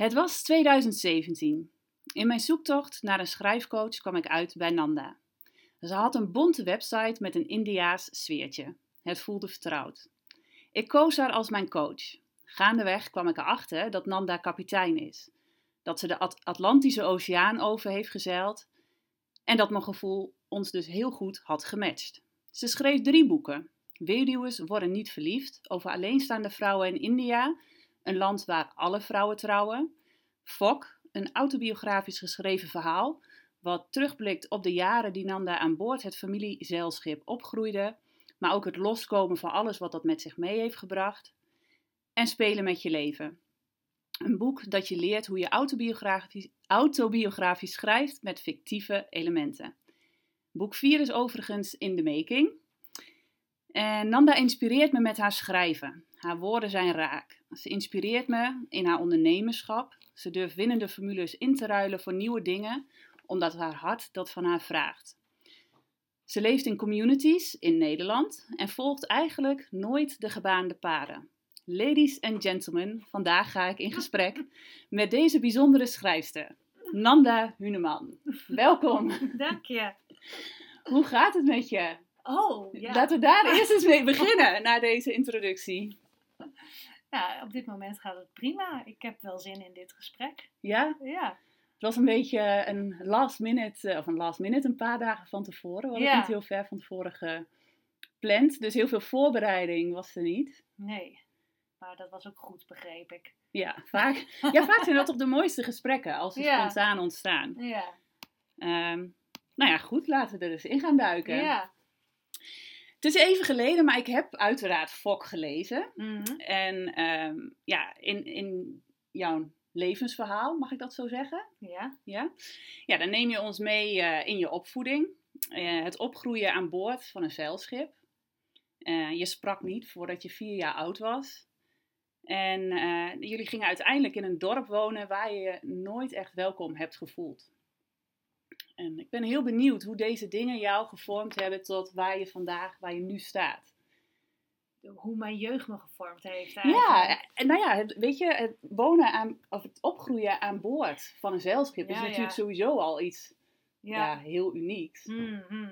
Het was 2017. In mijn zoektocht naar een schrijfcoach kwam ik uit bij Nanda. Ze had een bonte website met een Indiaas sfeertje. Het voelde vertrouwd. Ik koos haar als mijn coach. Gaandeweg kwam ik erachter dat Nanda kapitein is. Dat ze de Atlantische Oceaan over heeft gezeild. En dat mijn gevoel ons dus heel goed had gematcht. Ze schreef drie boeken. Weduwen worden niet verliefd over alleenstaande vrouwen in India een land waar alle vrouwen trouwen. Fok, een autobiografisch geschreven verhaal, wat terugblikt op de jaren die Nanda aan boord het familiezeilschip opgroeide, maar ook het loskomen van alles wat dat met zich mee heeft gebracht. En Spelen met je leven. Een boek dat je leert hoe je autobiografisch, autobiografisch schrijft met fictieve elementen. Boek 4 is overigens in de making. En Nanda inspireert me met haar schrijven. Haar woorden zijn raak. Ze inspireert me in haar ondernemerschap. Ze durft winnende formules in te ruilen voor nieuwe dingen, omdat haar hart dat van haar vraagt. Ze leeft in communities in Nederland en volgt eigenlijk nooit de gebaande paden. Ladies and gentlemen, vandaag ga ik in gesprek met deze bijzondere schrijfster, Nanda Huneman. Welkom. Dank je. Hoe gaat het met je? Oh, ja. Laten we daar eerst eens mee beginnen, na deze introductie. Ja, op dit moment gaat het prima. Ik heb wel zin in dit gesprek. Ja? Ja. Het was een beetje een last minute, eh, of een last minute, een paar dagen van tevoren. We hadden Ja. niet heel ver van tevoren gepland. Dus heel veel voorbereiding was er niet. Nee. Maar dat was ook goed, begreep ik. Ja, vaak, ja, vaak zijn dat toch de mooiste gesprekken, als ze Ja. spontaan ontstaan. Ja. Ehm, nou ja, goed, laten we er dus in gaan duiken. Ja. Het is even geleden, maar ik heb uiteraard Fok gelezen. Mhm. En ehm, ja, in, in jouw levensverhaal, mag ik dat zo zeggen? Ja. Ja, ja dan neem je ons mee eh, in je opvoeding. Eh, het opgroeien aan boord van een zeilschip. Eh, je sprak niet voordat je vier jaar oud was. En jullie gingen uiteindelijk in een dorp wonen waar je je nooit echt welkom hebt gevoeld. En ik ben heel benieuwd hoe deze dingen jou gevormd hebben tot waar je vandaag, waar je nu staat. Hoe mijn jeugd me gevormd heeft Ja, en nou ja, het, weet je, het wonen aan, of het opgroeien aan boord van een zeilschip is natuurlijk ja. sowieso al iets ja. Ja. heel unieks. Mhm.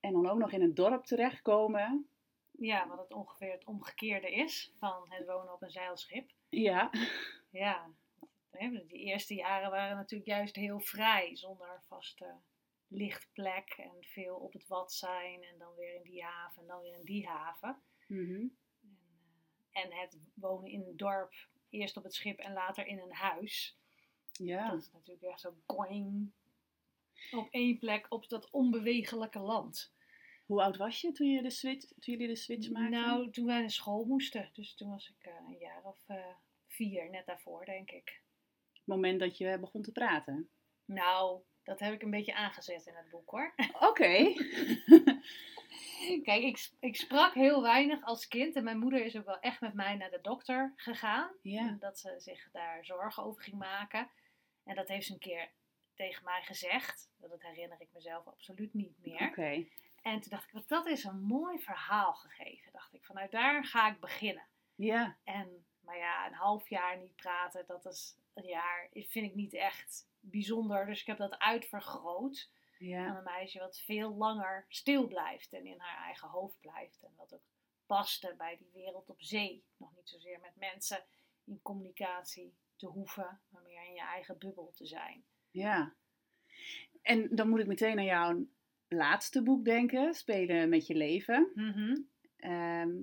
En dan ook nog in een dorp terechtkomen. Ja, wat het ongeveer het omgekeerde is van het wonen op een zeilschip. Ja, Ja. Die eerste jaren waren natuurlijk juist heel vrij, zonder vaste lichtplek en veel op het wat zijn en dan weer in die haven en dan weer in die haven. Mhm. En, eh, en het wonen in een dorp, eerst op het schip en later in een huis. ja. Dat is natuurlijk echt zo boing. Op één plek op dat onbewegelijke land. Hoe oud was je toen, je de switch, toen jullie de switch maakten? Nou, toen wij naar school moesten. Dus toen was ik eh, een jaar of eh, vier, net daarvoor denk ik. Het moment dat je begon te praten. Nou, dat heb ik een beetje aangezet in het boek hoor. Oké. Kijk, ik, ik sprak heel weinig als kind. En mijn moeder is ook wel echt met mij naar de dokter gegaan. Ja. Dat ze zich daar zorgen over ging maken. En dat heeft ze een keer tegen mij gezegd. Dat herinner ik mezelf absoluut niet meer. Oké. En toen dacht ik, "Wat, dat is een mooi verhaal gegeven. Dacht ik, vanuit daar ga ik beginnen. Ja. En, maar ja, een half jaar niet praten, dat is een jaar, vind ik niet echt bijzonder. Dus ik heb dat uitvergroot aan Ja. een meisje wat veel langer stil blijft en in haar eigen hoofd blijft. En wat ook paste bij die wereld op zee. Nog niet zozeer met mensen in communicatie te hoeven, maar meer in je eigen bubbel te zijn. Ja. En dan moet ik meteen aan jouw laatste boek denken. Spelen met je leven. Ehm,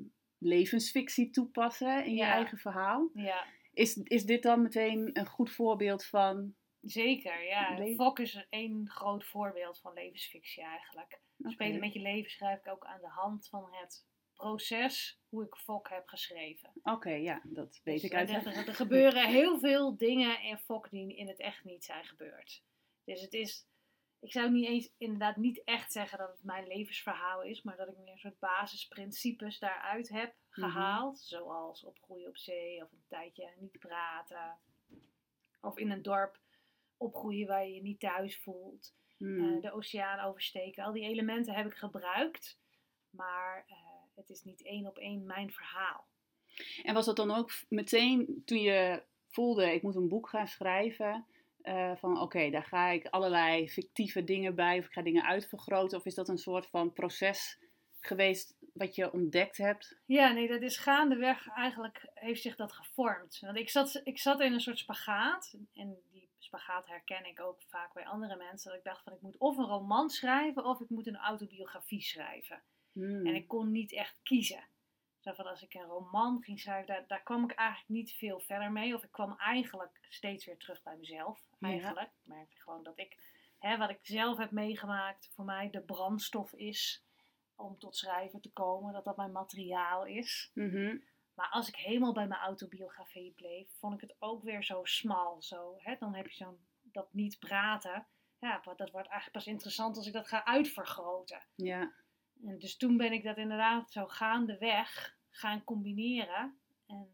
levensfictie toepassen in je Ja. eigen verhaal. Ja, Is, is dit dan meteen een goed voorbeeld van... zeker. Ja. Le- Fok is één groot voorbeeld van levensfictie eigenlijk. Spelen met je leven schrijf ik ook aan de hand van het proces hoe ik Fok heb geschreven. Oké, ja, dat weet Dus, ik eh, uit. er, er gebeuren heel veel dingen in Fok die in het echt niet zijn gebeurd. Dus het is, ik zou niet eens inderdaad niet echt zeggen dat het mijn levensverhaal is, maar dat ik meer een soort basisprincipes daaruit heb Mhm. gehaald. Zoals opgroeien op zee of een tijdje niet praten. Of in een dorp opgroeien waar je je niet thuis voelt. Hmm. Eh, de oceaan oversteken. Al die elementen heb ik gebruikt. Maar eh, het is niet één op één mijn verhaal. En was dat dan ook meteen toen je voelde, ik moet een boek gaan schrijven. Eh, van oké, daar ga ik allerlei fictieve dingen bij, of ik ga dingen uitvergroten. Of is dat een soort van proces geweest wat je ontdekt hebt? Ja, nee, dat is gaandeweg eigenlijk heeft zich dat gevormd. Want ik zat, ik zat in een soort spagaat. En die spagaat herken ik ook vaak bij andere mensen. Dat ik dacht van ik moet of een roman schrijven of ik moet een autobiografie schrijven. Hmm. En ik kon niet echt kiezen. Zo van als ik een roman ging schrijven, daar, daar kwam ik eigenlijk niet veel verder mee. Of ik kwam eigenlijk steeds weer terug bij mezelf. Ja. Eigenlijk. Ik merkte gewoon dat ik, hè, wat ik zelf heb meegemaakt, voor mij de brandstof is om tot schrijven te komen. Dat dat mijn materiaal is. Mhm. Maar als ik helemaal bij mijn autobiografie bleef, vond ik het ook weer zo smal. Zo, hè? Dan heb je zo'n dat niet praten. Ja, dat wordt eigenlijk pas interessant als ik dat ga uitvergroten. Ja. En dus toen ben ik dat inderdaad zo gaandeweg gaan combineren. En,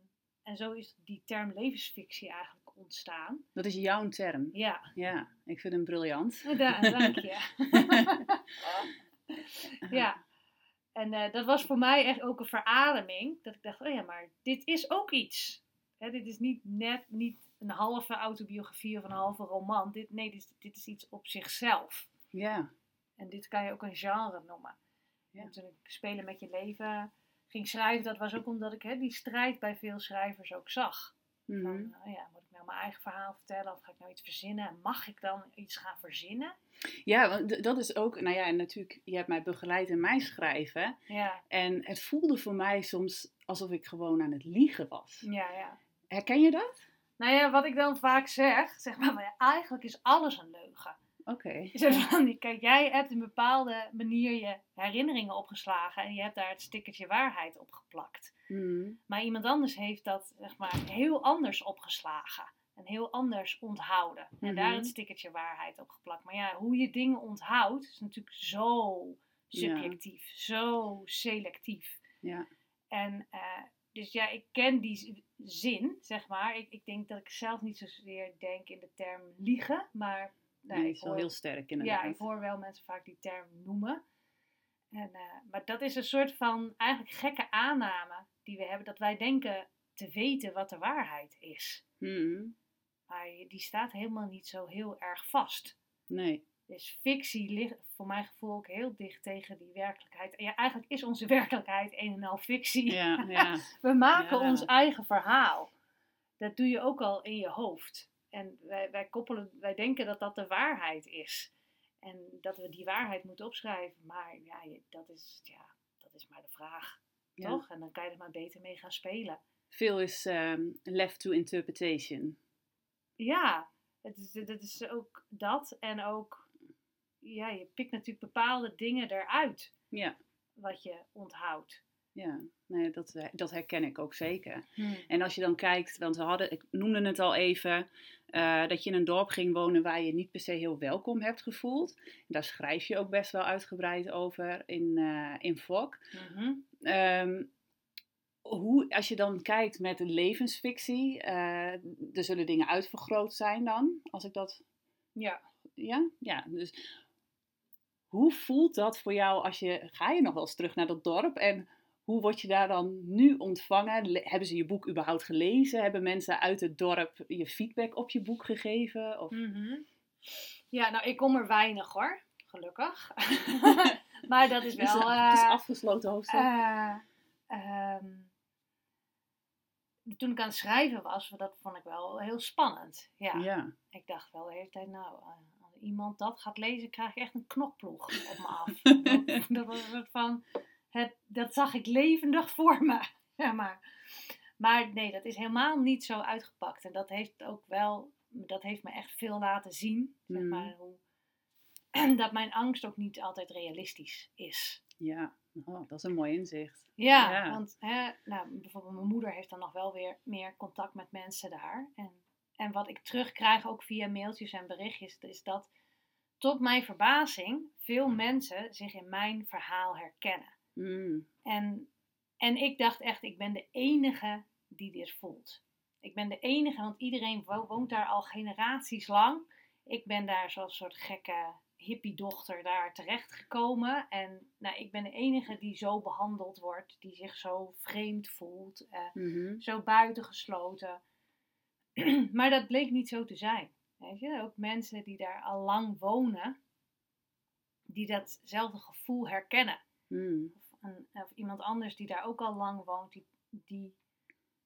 en zo is die term levensfictie eigenlijk ontstaan. Dat is jouw term. Ja, Ja, ik vind hem briljant. da- dank je. ja, en eh, dat was voor mij echt ook een verademing. Dat ik dacht, oh ja, maar dit is ook iets. Hè, dit is niet net niet een halve autobiografie of een halve roman. Dit, nee, dit, is- dit is iets op zichzelf. Ja. En dit kan je ook een genre noemen. En toen ik Spelen met je leven ging schrijven, dat was ook omdat ik hè, die strijd bij veel schrijvers ook zag. Mhm. Van, oh ja, moet ik nou mijn eigen verhaal vertellen of ga ik nou iets verzinnen? En mag ik dan iets gaan verzinnen? Ja, want dat is ook, nou ja, en natuurlijk, je hebt mij begeleid in mijn schrijven. Ja, En het voelde voor mij soms alsof ik gewoon aan het liegen was. ja, ja. Herken je dat? Nou ja, wat ik dan vaak zeg, zeg maar, maar eigenlijk is alles een leugen. Oké. Van, Kijk, jij hebt een bepaalde manier je herinneringen opgeslagen en je hebt daar het stickertje waarheid op geplakt. Mhm. Maar iemand anders heeft dat zeg maar, heel anders opgeslagen. En heel anders onthouden. En daar Mhm. het stickertje waarheid op geplakt. Maar ja, hoe je dingen onthoudt is natuurlijk zo subjectief. Zo selectief. Ja. En eh, dus ja, ik ken die zin, zeg maar. Ik, ik denk dat ik zelf niet zozeer denk in de term liegen. Maar Nee, hoor- heel sterk inderdaad. ja, ik hoor wel mensen vaak die term noemen. En, eh, maar dat is een soort van eigenlijk gekke aanname die we hebben. Dat wij denken te weten wat de waarheid is. Mhm. Maar die staat helemaal niet zo heel erg vast. Nee. Dus fictie ligt voor mijn gevoel ook heel dicht tegen die werkelijkheid. En ja, eigenlijk is onze werkelijkheid een en al fictie. Ja, ja. We maken Ja. ons eigen verhaal. Dat doe je ook al in je hoofd. En wij, wij koppelen, wij denken dat dat de waarheid is. En dat we die waarheid moeten opschrijven. Maar ja, dat is, ja, dat is maar de vraag. Ja. Toch? En dan kan je er maar beter mee gaan spelen. Veel is ehm, left to interpretation. Ja, het is, het is ook dat. En ook, ja, je pikt natuurlijk bepaalde dingen eruit. Ja. Wat je onthoudt. Ja, nee, dat, dat herken ik ook zeker. Hmm. En als je dan kijkt, want we hadden, ik noemde het al even, eh, dat je in een dorp ging wonen waar je niet per se heel welkom hebt gevoeld. Daar schrijf je ook best wel uitgebreid over in, eh in Fok. Mhm. Ehm, hoe, als je dan kijkt met de levensfictie, eh, er zullen dingen uitvergroot zijn dan, als ik dat, Ja. ja, ja, dus hoe voelt dat voor jou als je, ga je nog wel eens terug naar dat dorp en hoe word je daar dan nu ontvangen? Le- Hebben ze je boek überhaupt gelezen? Hebben mensen uit het dorp je feedback op je boek gegeven? Of, Mhm. Ja, nou, ik kom er weinig hoor, gelukkig. maar dat is wel. het is eh, afgesloten hoofdstuk. eh, ehm, toen ik aan het schrijven was, dat vond ik wel heel spannend. Ja, ja. ik dacht wel de hele tijd, nou, eh, als iemand dat gaat lezen, krijg ik echt een knokploeg op me af. dat, dat was een soort van, het, dat zag ik levendig voor me. Ja, maar, maar nee, dat is helemaal niet zo uitgepakt. En dat heeft ook wel, dat heeft me echt veel laten zien. Zeg Mhm. maar, hoe, dat mijn angst ook niet altijd realistisch is. ja. Oh, dat is een mooi inzicht. Ja, Ja. want hè, nou, bijvoorbeeld mijn moeder heeft dan nog wel weer meer contact met mensen daar. En, en wat ik terugkrijg ook via mailtjes en berichtjes, is dat tot mijn verbazing veel mensen zich in mijn verhaal herkennen. Mm. En, en ik dacht echt, ik ben de enige die dit voelt. Ik ben de enige, want iedereen wo- woont daar al generaties lang. Ik ben daar zo'n soort gekke hippiedochter daar terechtgekomen. En nou, ik ben de enige die zo behandeld wordt, die zich zo vreemd voelt, eh, Mhm. zo buitengesloten. maar dat bleek niet zo te zijn. Weet je? Ook mensen die daar al lang wonen, die datzelfde gevoel herkennen. Hmm. Of, een, of iemand anders die daar ook al lang woont, die, die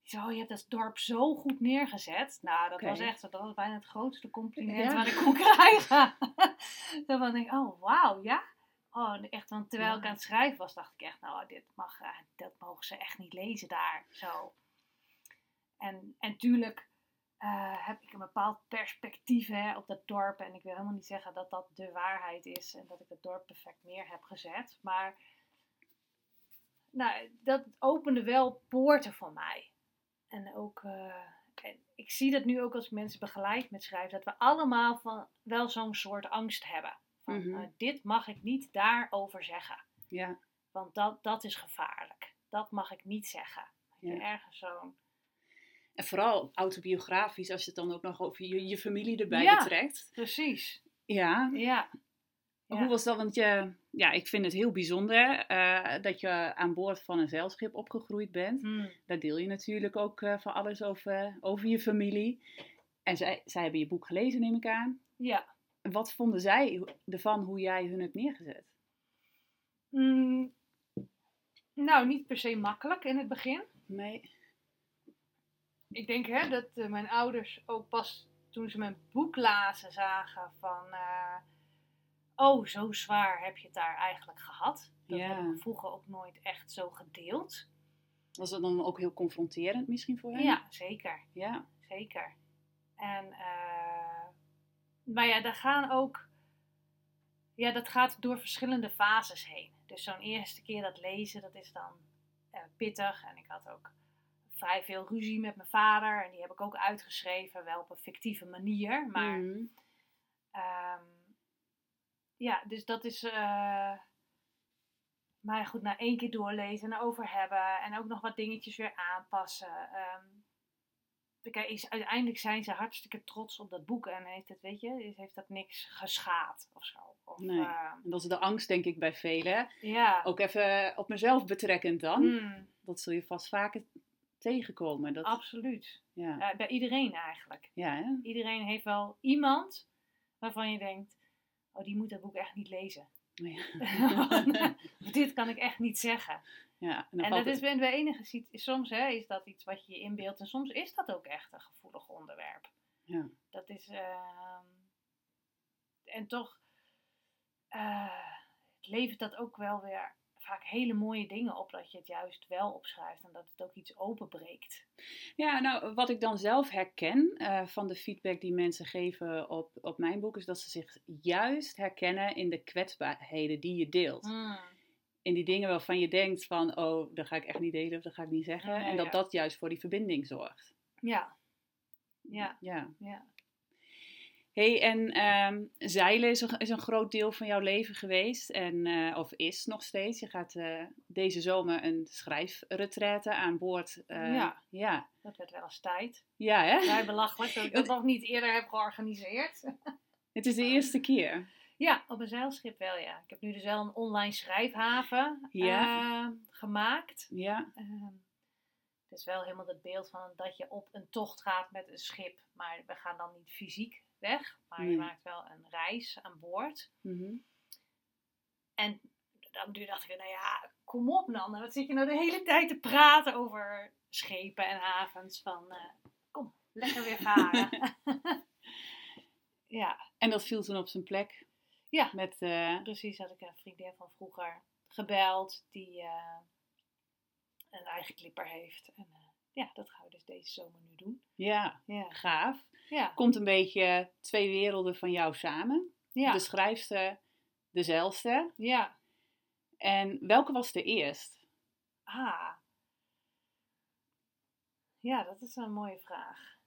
zo, je hebt dat dorp zo goed neergezet. Nou, dat was echt, dat was bijna het grootste compliment Ja. wat ik kon krijgen. Dan denk ik, oh wauw, ja? Oh, echt, want terwijl ik aan het schrijven was, dacht ik echt, nou, dit mag, eh, dat mogen ze echt niet lezen daar. Zo. En, en tuurlijk eh, heb ik een bepaald perspectief hè, op dat dorp. En ik wil helemaal niet zeggen dat dat de waarheid is en dat ik het dorp perfect neer heb gezet. Maar nou, dat opende wel poorten voor mij. En ook, eh, en ik zie dat nu ook als ik mensen begeleid met schrijven, dat we allemaal van, wel zo'n soort angst hebben. Van, Mhm. eh, dit mag ik niet daarover zeggen, Ja, want dat, dat is gevaarlijk. Dat mag ik niet zeggen. Ja. ergens zo'n... en vooral autobiografisch, als je het dan ook nog over je, je familie erbij Ja. betrekt. Precies, Ja, ja. Hoe was dat? Want je, ja, ik vind het heel bijzonder eh, dat je aan boord van een zeilschip opgegroeid bent. Hmm. Daar deel je natuurlijk ook eh, van alles over, over je familie. En zij, zij hebben je boek gelezen, neem ik aan. Ja. Wat vonden zij ervan hoe jij hun hebt neergezet? Mm, nou, niet per se makkelijk in het begin. Nee. Ik denk hè, dat eh, mijn ouders ook pas toen ze mijn boek lazen zagen van... oh, zo zwaar heb je het daar eigenlijk gehad. Dat Ja. heb ik vroeger ook nooit echt zo gedeeld. Was dat dan ook heel confronterend misschien voor hen? Ja, zeker. Ja. Zeker. En, eh, maar ja, daar gaan ook, ja, dat gaat door verschillende fases heen. Dus zo'n eerste keer dat lezen, dat is dan eh, pittig. En ik had ook vrij veel ruzie met mijn vader. En die heb ik ook uitgeschreven, wel op een fictieve manier. Maar Mhm. Ehm, ja, dus dat is. eh maar goed, na één keer doorlezen en erover hebben. En ook nog wat dingetjes weer aanpassen. Ehm, kijk, is, uiteindelijk zijn ze hartstikke trots op dat boek. En heeft het, weet je, heeft dat niks geschaad of zo. Of, Nee. ehm, En dat is de angst, denk ik, bij velen. ja. Ook even op mezelf betrekkend dan. Mm, Dat zul je vast vaker tegenkomen. Dat, absoluut. ja. Eh, bij iedereen eigenlijk. Ja, hè? Iedereen heeft wel iemand waarvan je denkt: oh, die moet dat boek echt niet lezen. Ja. Dit kan ik echt niet zeggen. ja. En dat is bij bij enige soms hè, is dat iets wat je je inbeeldt en soms is dat ook echt een gevoelig onderwerp. Ja. Dat is ehm, en toch eh, levert dat ook wel weer vaak hele mooie dingen op dat je het juist wel opschrijft en dat het ook iets openbreekt. Ja, nou, wat ik dan zelf herken eh, van de feedback die mensen geven op, op mijn boek, is dat ze zich juist herkennen in de kwetsbaarheden die je deelt. Mm. In die dingen waarvan je denkt van, oh, dat ga ik echt niet delen of dat ga ik niet zeggen. Nee, en dat ja. dat juist voor die verbinding zorgt. Ja, ja, Ja. ja. Hey, en ehm, zeilen is een, is een groot deel van jouw leven geweest. En, eh, of is nog steeds. Je gaat eh, deze zomer een schrijfretraite aan boord. eh, Ja. Ja, Dat werd wel eens tijd. ja hè? Vrij belachelijk dat ik dat nog niet eerder heb georganiseerd. Het is de eerste keer. Ja, op een zeilschip wel, ja. Ik heb nu dus wel een online schrijfhaven Ja. eh, gemaakt. Ja, Ehm, het is wel helemaal het beeld van dat je op een tocht gaat met een schip. Maar we gaan dan niet fysiek weg. Maar Nee. je maakt wel een reis aan boord. mhm. En dan dacht ik, nou ja, kom op Nanne. Wat zit je nou de hele tijd te praten over schepen en havens? Van, eh, kom, lekker weer varen. ja, En dat viel toen op zijn plek. Ja. Met, eh, precies had ik een vriendin van vroeger gebeld. Die eh, een eigen clipper heeft. En ja, dat gaan we dus deze zomer nu doen. ja, Ja, gaaf. Ja, Komt een beetje twee werelden van jou samen. ja. De schrijfster, de zeilster. ja. En welke was de eerst? Ah. Ja, dat is een mooie vraag.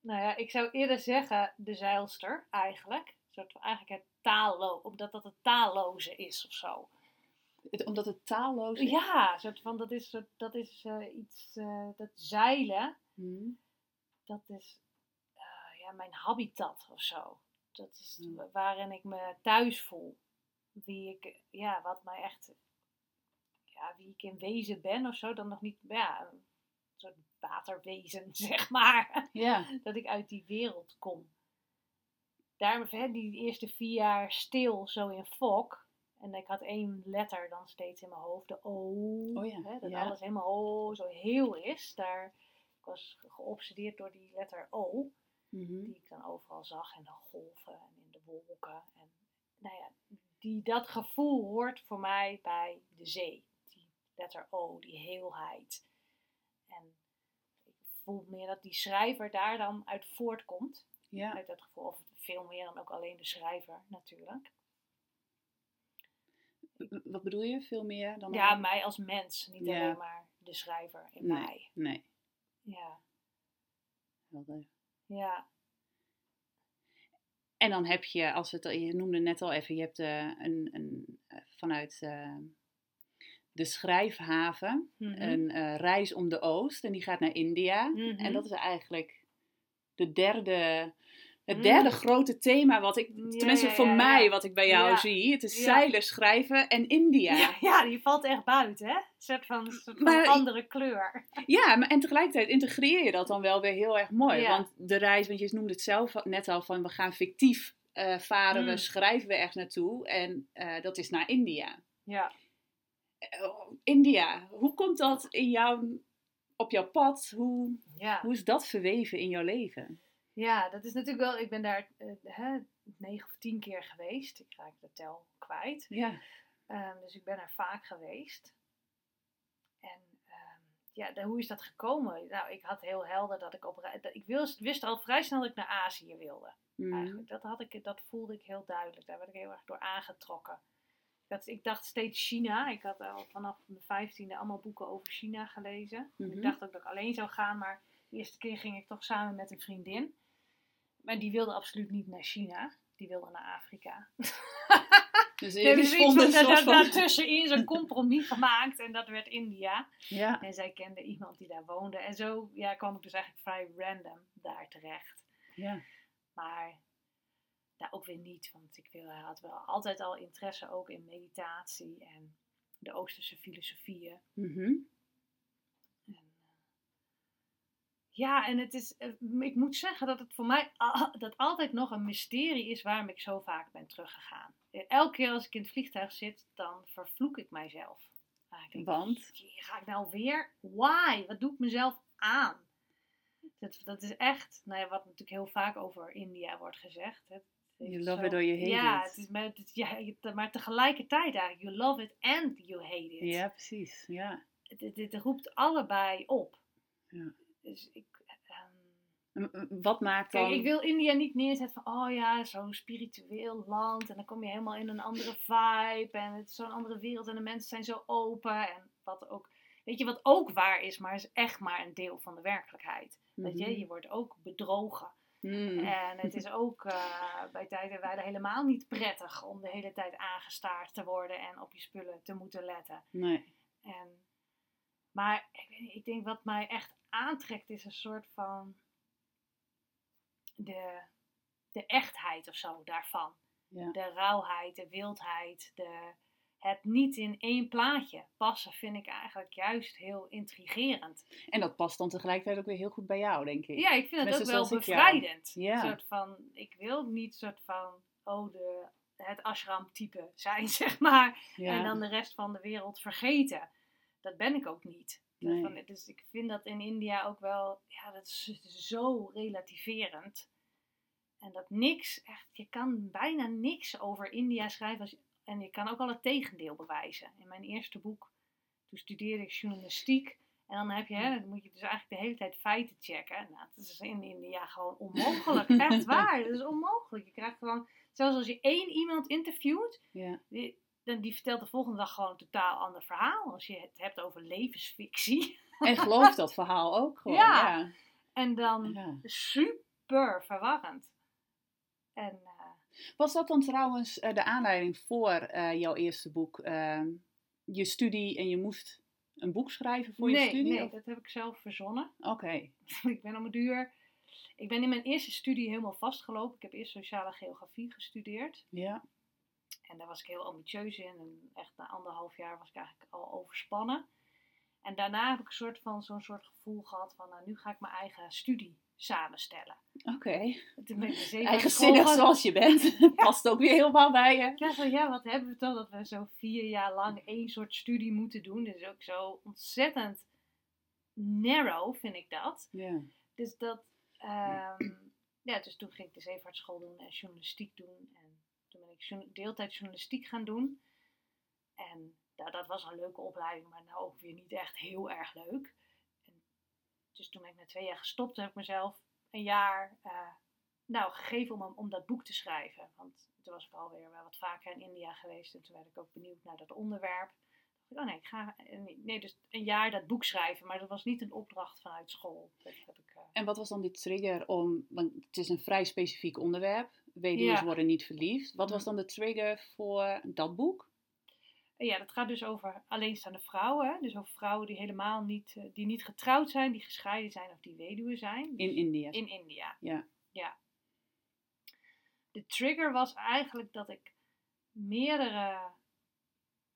Nou ja, ik zou eerder zeggen de zeilster eigenlijk. Een soort van eigenlijk het taallo, omdat dat het taalloze is of zo. Het, omdat het taalloos is? Ja, soort van, dat is, dat is eh, iets, eh, dat zeilen, Mhm. Dat is eh, ja, mijn habitat of zo. Dat is Hmm. wa- waarin ik me thuis voel. Wie ik, ja, wat mij echt, ja, wie ik in wezen ben of zo, dan nog niet, ja, soort waterwezen, zeg maar. Ja. Dat ik uit die wereld kom. Daarom, hè, die eerste vier jaar stil, zo in fok. En ik had één letter dan steeds in mijn hoofd, de O. Oh ja, Hè, dat ja. alles helemaal oh, zo heel is. Daar, ik was geobsedeerd door die letter O Mhm. die ik dan overal zag in de golven en in de wolken. En nou ja, die, dat gevoel hoort voor mij bij de zee. Die letter O, die heelheid. En ik voel meer dat die schrijver daar dan uit voortkomt. Ja. Uit dat gevoel, of veel meer dan ook alleen de schrijver natuurlijk. Wat bedoel je? Veel meer dan... Ja, mij als mens, niet Ja. alleen maar de schrijver in Nee. mij. Nee. Ja, Helder. ja, En dan heb je, als het, je noemde net al even, je hebt eh, een, een, eh, vanuit eh, de schrijfhaven Mhm. een reis om de Oost en die gaat naar India. Mhm. En dat is eigenlijk de derde, het Mm. derde grote thema wat ik, tenminste voor mij, wat ik bij jou zie. Het is zeilen, schrijven en India. ja. ja, die valt echt buiten, hè? Een soort van, een soort van Maar- andere kleur. Ja, maar en tegelijkertijd integreer je dat dan wel weer heel erg mooi. Want de reis, want je noemde het zelf net al van we gaan fictief eh, varen, we Mm. schrijven we ergens naartoe en eh, dat is naar India. Ja. Eh, India, hoe komt dat in jou, op jouw pad? Hoe, hoe is dat verweven in jouw leven? Ja, dat is natuurlijk wel. Ik ben daar eh, hè, negen of tien keer geweest. Ik raak de tel kwijt. Ja, Ehm, dus ik ben er vaak geweest. En ehm, ja, de- hoe is dat gekomen? Nou, ik had heel helder dat ik op dat Ik wist, wist al vrij snel dat ik naar Azië wilde. Mm. Eigenlijk. Dat, had ik, dat voelde ik heel duidelijk. Daar werd ik heel erg door aangetrokken. Dat, ik dacht steeds China. Ik had al vanaf mijn vijftiende allemaal boeken over China gelezen. Mhm. Ik dacht ook dat ik alleen zou gaan, maar de eerste keer ging ik toch samen met een vriendin. Maar die wilde absoluut niet naar China. Die wilde naar Afrika. Dus jullie dus iets van, daartussenin zo'n compromis gemaakt en dat werd India. Ja, En zij kende iemand die daar woonde. En zo ja, kwam ik dus eigenlijk vrij random daar terecht. ja. Maar daar ook weer niet, want ik wil, had wel altijd al interesse ook in meditatie en de Oosterse filosofieën. Mhm eh, ja, en het is, eh, ik moet zeggen dat het voor mij dat altijd nog een mysterie is waarom ik zo vaak ben teruggegaan. Eh, Elke keer als ik in het vliegtuig zit, dan vervloek ik mijzelf. Ik denk, Want? "Jee, Ga ik nou weer? Why? Wat doe ik mezelf aan? Dat, dat is echt, nou ja, wat natuurlijk heel vaak over India wordt gezegd. Het You love zo- it or you hate ja, it. Het is, maar, het, ja, maar tegelijkertijd eigenlijk, you love it and you hate it Ja, precies. Ja. dit, dit roept allebei op. Ja. Dus ik, ehm, eh, Wat maakt dan... kijk, ik wil India niet neerzetten van, oh ja, zo'n spiritueel land. En dan kom je helemaal in een andere vibe. En het is zo'n andere wereld. En de mensen zijn zo open. En wat ook, weet je, wat ook waar is, maar is echt maar een deel van de werkelijkheid. Weet je, Mhm. je wordt ook bedrogen. Mm. En het is ook eh, bij tijd en wijle helemaal niet prettig om de hele tijd aangestaard te worden en op je spullen te moeten letten. Nee. En, maar ik, weet niet, ik denk wat mij echt aantrekt is een soort van de, de echtheid of zo daarvan. Ja. De rauwheid, de wildheid, de, het niet in één plaatje passen vind ik eigenlijk juist heel intrigerend. En dat past dan tegelijkertijd ook weer heel goed bij jou, denk ik. Ja, ik vind het ook wel bevrijdend. Ja. Een soort van, ik wil niet soort van, oh, de, het ashram type zijn, zeg maar. Ja. En dan de rest van de wereld vergeten. Dat ben ik ook niet. Nee. Van, dus ik vind dat in India ook wel, ja, dat is zo relativerend. En dat niks, echt, je kan bijna niks over India schrijven. Als, en je kan ook al het tegendeel bewijzen. In mijn eerste boek, toen studeerde ik journalistiek. En dan heb je, hè, dan moet je dus eigenlijk de hele tijd feiten checken. Nou, dat is in India gewoon onmogelijk. Echt waar, dat is onmogelijk. Je krijgt gewoon, zelfs als je één iemand interviewt, Ja. die, dan, die vertelt de volgende dag gewoon een totaal ander verhaal. Als je het hebt over levensfictie. En geloof dat verhaal ook gewoon. Ja. Ja. En dan Ja. super verwarrend. En eh, Was dat dan trouwens eh, de aanleiding voor eh, jouw eerste boek? je studie en je moest een boek schrijven voor je nee, studie? nee, of- dat heb ik zelf verzonnen. Oké. ik ben om het duur. Ik ben in mijn eerste studie helemaal vastgelopen. Ik heb eerst sociale geografie gestudeerd. Ja. En daar was ik heel ambitieus in. En echt na anderhalf jaar was ik eigenlijk al overspannen. En daarna heb ik een soort van zo'n soort gevoel gehad van, nou, nu ga ik mijn eigen studie samenstellen. Oké. Zeven Eigenzinnig zoals je bent. Past ook weer helemaal bij je. Ja, ja, wat hebben we toch dat we zo vier jaar lang één soort studie moeten doen. Dat is ook zo ontzettend narrow, vind ik dat. Ja. Dus dat, ehm, ja, dus toen ging ik de zeevaartschool doen en journalistiek doen. En ik deeltijd journalistiek gaan doen. En ja, dat was een leuke opleiding, maar nou ook weer niet echt heel erg leuk. En dus toen ben ik na twee jaar gestopt, heb ik mezelf een jaar eh, nou, gegeven om, om dat boek te schrijven. Want toen was ik alweer wat vaker in India geweest en toen werd ik ook benieuwd naar dat onderwerp. Dacht ik, oh nee, ik ga eh, nee, dus een jaar dat boek schrijven, maar dat was niet een opdracht vanuit school. Dat heb ik, eh, En wat was dan die trigger om, want het is een vrij specifiek onderwerp. Weduws Ja. worden niet verliefd. Wat was dan de trigger voor dat boek? Ja, dat gaat dus over alleenstaande vrouwen. hè. Dus over vrouwen die helemaal niet, eh, die niet getrouwd zijn, die gescheiden zijn of die weduwe zijn. In India. In India. Ja. ja. De trigger was eigenlijk dat ik meerdere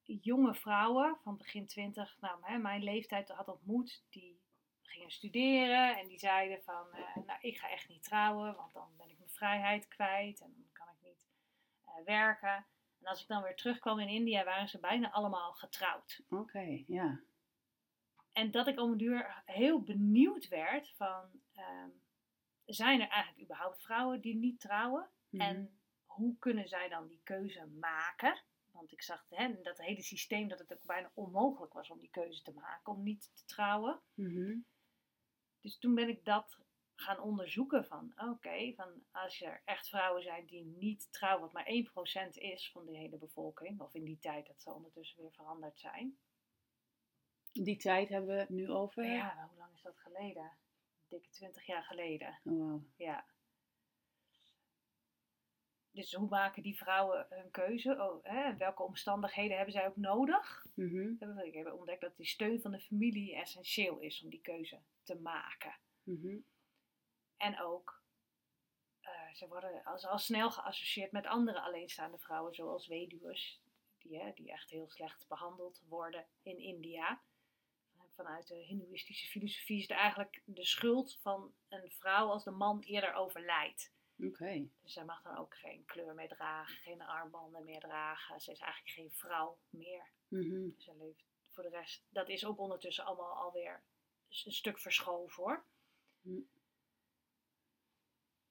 jonge vrouwen van begin twintig, nou hè, mijn leeftijd had ontmoet, die gingen studeren en die zeiden van, eh, nou ik ga echt niet trouwen, want dan ben ik vrijheid kwijt en dan kan ik niet eh, werken. En als ik dan weer terugkwam in India, waren ze bijna allemaal getrouwd. Oké, ja. En dat ik om een duur heel benieuwd werd van, ehm, zijn er eigenlijk überhaupt vrouwen die niet trouwen? Mhm. En hoe kunnen zij dan die keuze maken? Want ik zag hè, dat hele systeem dat het ook bijna onmogelijk was om die keuze te maken, om niet te trouwen. Mhm. Dus toen ben ik dat gaan onderzoeken van, oké, van als er echt vrouwen zijn die niet trouwen, wat maar 1% is van de hele bevolking, of in die tijd, dat zal ondertussen weer veranderd zijn. Die tijd hebben we het nu over. Ja, hoe lang is dat geleden? Dikke 20 jaar geleden. Oh, wow. Ja. Dus hoe maken die vrouwen hun keuze? Oh, hè, welke omstandigheden hebben zij ook nodig? Mhm. Ik heb ontdekt dat die steun van de familie essentieel is om die keuze te maken. Mhm. En ook, eh, ze worden al, al snel geassocieerd met andere alleenstaande vrouwen, zoals weduwen, die, hè, die echt heel slecht behandeld worden in India. Vanuit de Hindoeïstische filosofie is het eigenlijk de schuld van een vrouw als de man eerder overlijdt. Oké. Dus zij mag dan ook geen kleur meer dragen, geen armbanden meer dragen. Ze is eigenlijk geen vrouw meer. Mhm. Ze leeft voor de rest. Dat is ook ondertussen allemaal alweer een stuk verschoven hoor. Hm.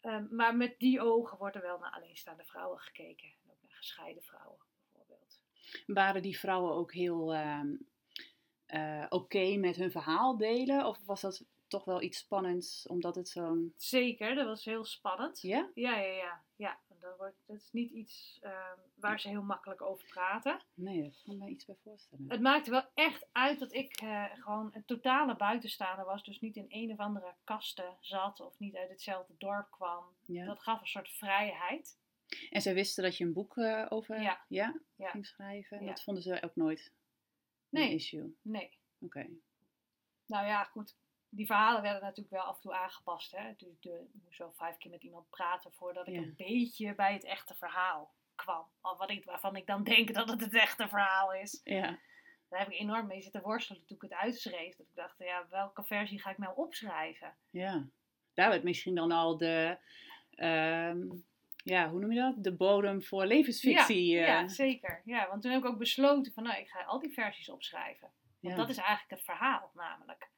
Ehm, maar met die ogen wordt er wel naar alleenstaande vrouwen gekeken. En ook naar gescheiden vrouwen bijvoorbeeld. Waren die vrouwen ook heel ehm, eh, oké met hun verhaal delen? Of was dat toch wel iets spannends, omdat het zo'n... Zeker, dat was heel spannend. Ja? Ja, ja, ja. ja. Dat, wordt, dat is niet iets ehm, waar ze heel makkelijk over praten. Nee, daar kan ik me iets bij voorstellen. Het maakte wel echt uit dat ik eh, gewoon een totale buitenstaander was. Dus niet in een of andere kasten zat of niet uit hetzelfde dorp kwam. Ja. Dat gaf een soort vrijheid. En zij wisten dat je een boek eh, over Ja. Ja, Ja. ging schrijven. Dat vonden ze ook nooit een Nee. issue. Nee. Oké. Nou ja, goed. Die verhalen werden natuurlijk wel af en toe aangepast. Hè? Dus de, ik moest wel vijf keer met iemand praten voordat ik Ja. een beetje bij het echte verhaal kwam. Of wat ik, waarvan ik dan denk dat het het echte verhaal is. Ja. Daar heb ik enorm mee zitten worstelen toen ik het uitschreef. Dat ik dacht, ja, welke versie ga ik nou opschrijven? Ja. Daar werd misschien dan al de... ehm, ja, hoe noem je dat? De bodem voor levensfictie. Ja, eh, ja, zeker. Ja, want toen heb ik ook besloten van, nou, ik ga al die versies opschrijven. Want ja. dat is eigenlijk het verhaal namelijk.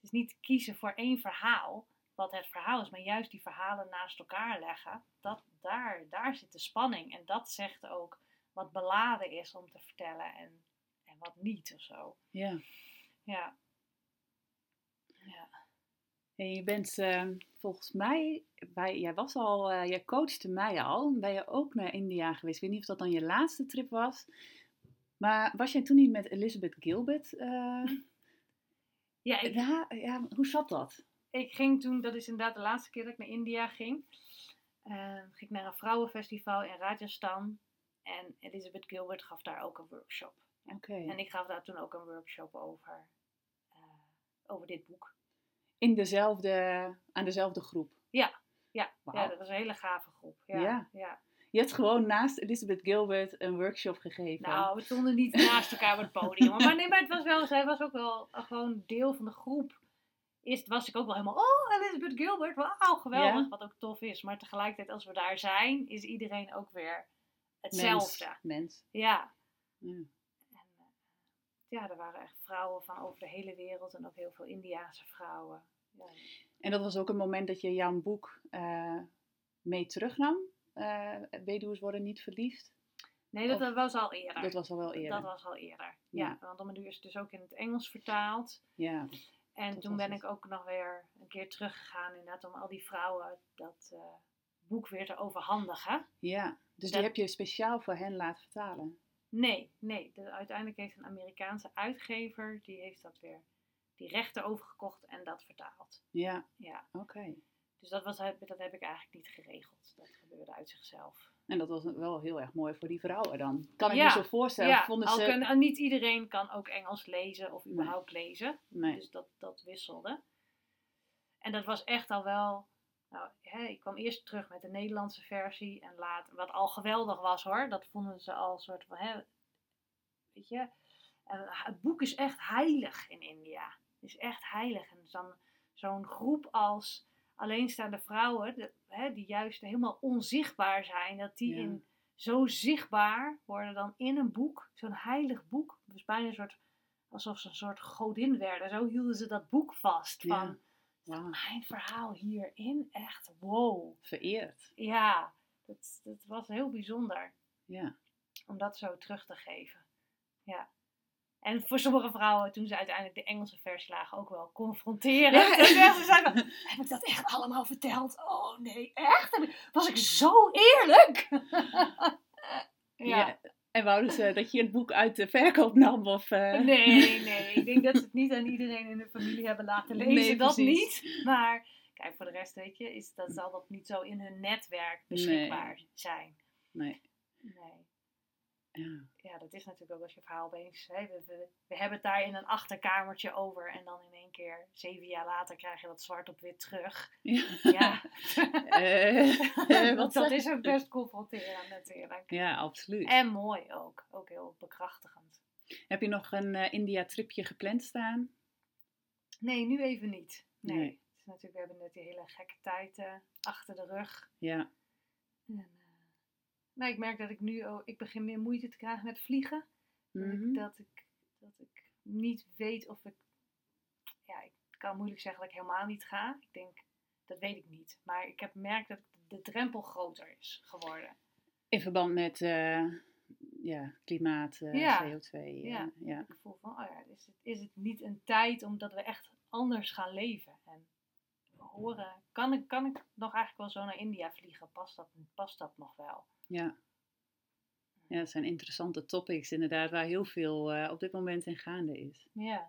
Het is niet kiezen voor één verhaal, wat het verhaal is, maar juist die verhalen naast elkaar leggen. Dat, daar, daar zit de spanning. En dat zegt ook wat beladen is om te vertellen en, en wat niet of zo. ja. Ja. Ja. En je bent eh, volgens mij, bij, jij was al, eh, jij coachte mij al, ben je ook naar India geweest. Ik weet niet of dat dan je laatste trip was. Maar was jij toen niet met Elizabeth Gilbert? eh, Ja, ik, ja, ja, hoe zat dat? ik ging toen, dat is inderdaad de laatste keer dat ik naar India ging. Eh, ging ik naar een vrouwenfestival in Rajasthan. En Elizabeth Gilbert gaf daar ook een workshop. Oké. En ik gaf daar toen ook een workshop over, eh, over dit boek. In dezelfde, aan dezelfde groep. Ja, ja, ja, dat was een hele gave groep. Ja, Ja. ja. Je hebt gewoon naast Elizabeth Gilbert een workshop gegeven. Nou, we stonden niet naast elkaar op het podium. Maar nee, maar het was wel, zij was ook wel gewoon deel van de groep. Eerst was ik ook wel helemaal, oh, Elizabeth Gilbert, wauw, geweldig. Ja. Wat ook tof is. Maar tegelijkertijd, als we daar zijn, is iedereen ook weer hetzelfde. Mens. Mens. Ja. Ja. En, eh, ja, er waren echt vrouwen van over de hele wereld en ook heel veel Indiaanse vrouwen. Ja. En dat was ook een moment dat je jouw boek eh, mee terugnam. Weduws worden niet verliefd. Nee, dat, Of- dat was al eerder. Dat was al wel eerder. Dat was al eerder. Ja, Ja. want om een uur is het dus ook in het Engels vertaald. Ja. En Dat toen ben het. ik ook nog weer een keer teruggegaan inderdaad om al die vrouwen dat eh, boek weer te overhandigen. ja. Dus Dat- die heb je speciaal voor hen laten vertalen. Nee, nee. De, uiteindelijk heeft een Amerikaanse uitgever, die heeft dat weer, die rechten overgekocht en dat vertaald. Ja, Ja, oké. Dus dat, was, dat heb ik eigenlijk niet geregeld. Dat gebeurde uit zichzelf. En dat was wel heel erg mooi voor die vrouwen dan. Kan ik Ja, me zo voorstellen. ja, Vonden ze... kunnen- niet iedereen kan ook Engels lezen of Nee. überhaupt lezen. Nee. Dus dat, dat wisselde. En dat was echt al wel. Nou, hè, ik kwam eerst terug met de Nederlandse versie. En later, wat al geweldig was hoor. Dat vonden ze al een soort van. Hè, weet je. En het boek is echt heilig in India. Het is echt heilig. En dan zo'n groep als alleenstaande vrouwen. de- hè, die juist helemaal onzichtbaar zijn. Dat die Ja. in, zo zichtbaar worden dan in een boek. Zo'n heilig boek. Was bijna een soort alsof ze een soort godin werden. Zo hielden ze dat boek vast. Ja. Van mijn verhaal hierin, echt wow. vereerd. Ja, dat, dat was heel bijzonder Ja. om dat zo terug te geven. Ja. En voor sommige vrouwen, toen ze uiteindelijk de Engelse versie lagen, ook wel confronterend. Ja. En ze zeiden, heb ik dat echt allemaal verteld? Oh nee, echt? Was ik zo eerlijk? ja. En wouden ze dat je het boek uit de verkoop nam? Of, eh, Nee, nee. Ik denk dat ze het niet aan iedereen in de familie hebben laten lezen. Nee, dat precies. niet. Maar kijk, voor de rest weet je, is, dat zal dat niet zo in hun netwerk beschikbaar zijn. Nee. Nee. Ja. Ja, dat is natuurlijk ook als je verhaal opeens... Hè, we, we, we hebben het daar in een achterkamertje over. En dan in één keer, zeven jaar later, krijg je dat zwart op wit terug. Ja. Ja. Eh, wat dat is ook best confronterend natuurlijk. Ja, absoluut. En mooi ook. Ook heel bekrachtigend. Heb je nog een eh, India-tripje gepland staan? Nee, nu even niet. Nee. Is natuurlijk, we hebben net die hele gekke tijd eh, achter de rug. Ja. En, nou, ik merk dat ik nu ook, ik begin meer moeite te krijgen met vliegen. Dat, Mhm. ik, dat, ik, dat ik niet weet of ik, ja, ik kan moeilijk zeggen dat ik helemaal niet ga. Ik denk, dat weet ik niet. Maar ik heb gemerkt dat de drempel groter is geworden. In verband met eh, ja, klimaat, eh, Ja. CO2. eh, Ja. ja. Ik voel van, oh ja, is het, is het niet een tijd omdat we echt anders gaan leven? En horen, kan ik, kan ik nog eigenlijk wel zo naar India vliegen? Past dat, past dat nog wel? Ja. Ja, het zijn interessante topics inderdaad, waar heel veel eh, op dit moment in gaande is. Ja.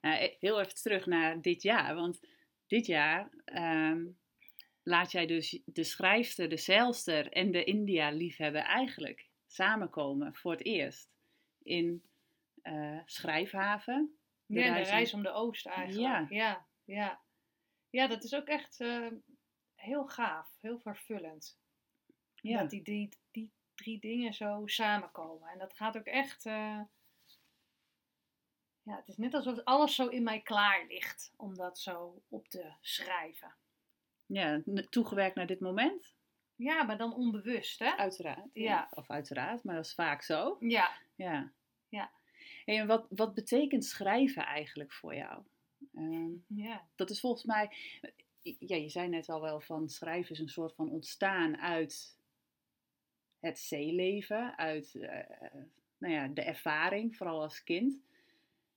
Nou, e- heel even terug naar dit jaar, want dit jaar ehm, laat jij dus de schrijfster, de zeilster en de India-liefhebber eigenlijk samenkomen voor het eerst in eh, Schrijfhaven. De Ja, de reis om- reis om de Oost eigenlijk. Ja. Ja, ja. ja. dat is ook echt eh, heel gaaf, heel vervullend. Ja, Dat die, die, die drie dingen zo samenkomen. En dat gaat ook echt. eh, ja, het is net alsof alles zo in mij klaar ligt om dat zo op te schrijven. ja, toegewerkt naar dit moment, Ja, maar dan onbewust, hè? uiteraard. Ja. Of uiteraard, maar dat is vaak zo. Ja. Ja. Ja. Hey, en wat, wat betekent schrijven eigenlijk voor jou? Ehm, Ja. dat is volgens mij, ja, je zei net al wel van schrijven is een soort van ontstaan uit het zeeleven, uit eh, nou ja, de ervaring, vooral als kind.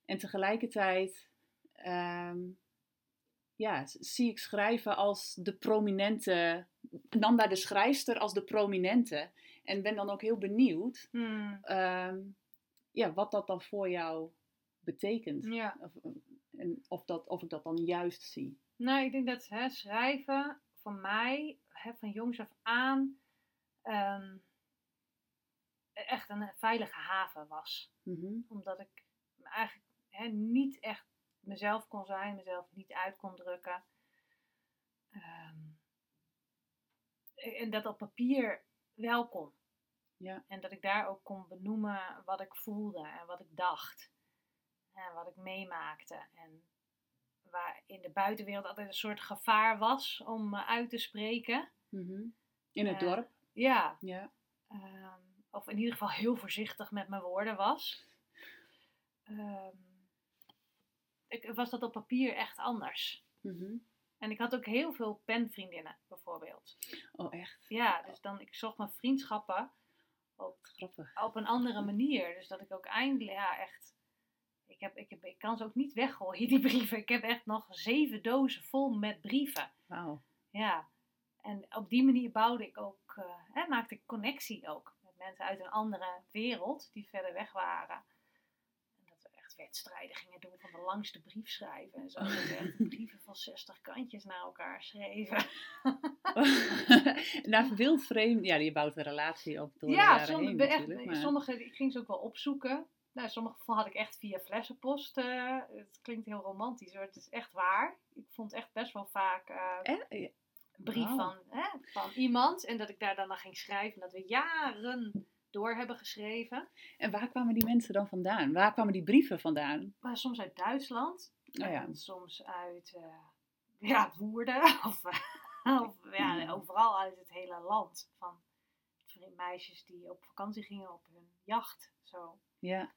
En tegelijkertijd ehm, ja, zie ik schrijven als de prominente, nam daar de schrijfster als de prominente. En ben dan ook heel benieuwd Hmm. ehm, ja, wat dat dan voor jou betekent. Ja. Of, en of, dat, of ik dat dan juist zie. Nou, ik denk dat hè, schrijven voor mij hè, van jongs af aan ehm, echt een veilige haven was. Mhm. Omdat ik eigenlijk hè, niet echt mezelf kon zijn, mezelf niet uit kon drukken. Ehm, en dat op papier wel kon. Ja. En dat ik daar ook kon benoemen wat ik voelde en wat ik dacht. En wat ik meemaakte. En waar in de buitenwereld altijd een soort gevaar was om me uit te spreken. Mhm. In het Eh, dorp? Ja, Ja. ehm, of in ieder geval heel voorzichtig met mijn woorden was. Ehm, ik, was dat op papier echt anders. Mhm. En ik had ook heel veel penvriendinnen, bijvoorbeeld. Oh, echt? Ja, dus dan, ik zocht mijn vriendschappen Grappig. op een andere manier. Dus dat ik ook eindelijk, ja, echt. Ik, heb, ik, heb, ik kan ze ook niet weggooien, die brieven. Ik heb echt nog zeven dozen vol met brieven. Wauw. Ja. En op die manier bouwde ik ook, eh, hè, maakte ik connectie ook mensen uit een andere wereld die verder weg waren. En dat we echt wedstrijden gingen doen van de langste brief schrijven en zo. Dat we echt brieven van 60 kantjes naar elkaar schreven. nou, wildvreemd, ja, je bouwt een relatie op door de ja, jaren sommige, heen echt, maar- sommige ik ging ze ook wel opzoeken. Nou, sommige had ik echt via flessenpost. eh, het klinkt heel romantisch hoor, het is echt waar. Ik vond echt best wel vaak eh, Eh, brief van, hè, van iemand. En dat ik daar dan naar ging schrijven. Dat we jaren door hebben geschreven. En waar kwamen die mensen dan vandaan? Waar kwamen die brieven vandaan? Maar soms uit Duitsland. Oh ja. Soms uit eh, ja, Woerden. Of, eh, of ja, overal uit het hele land. Van meisjes die op vakantie gingen op hun jacht. Zo. Ja.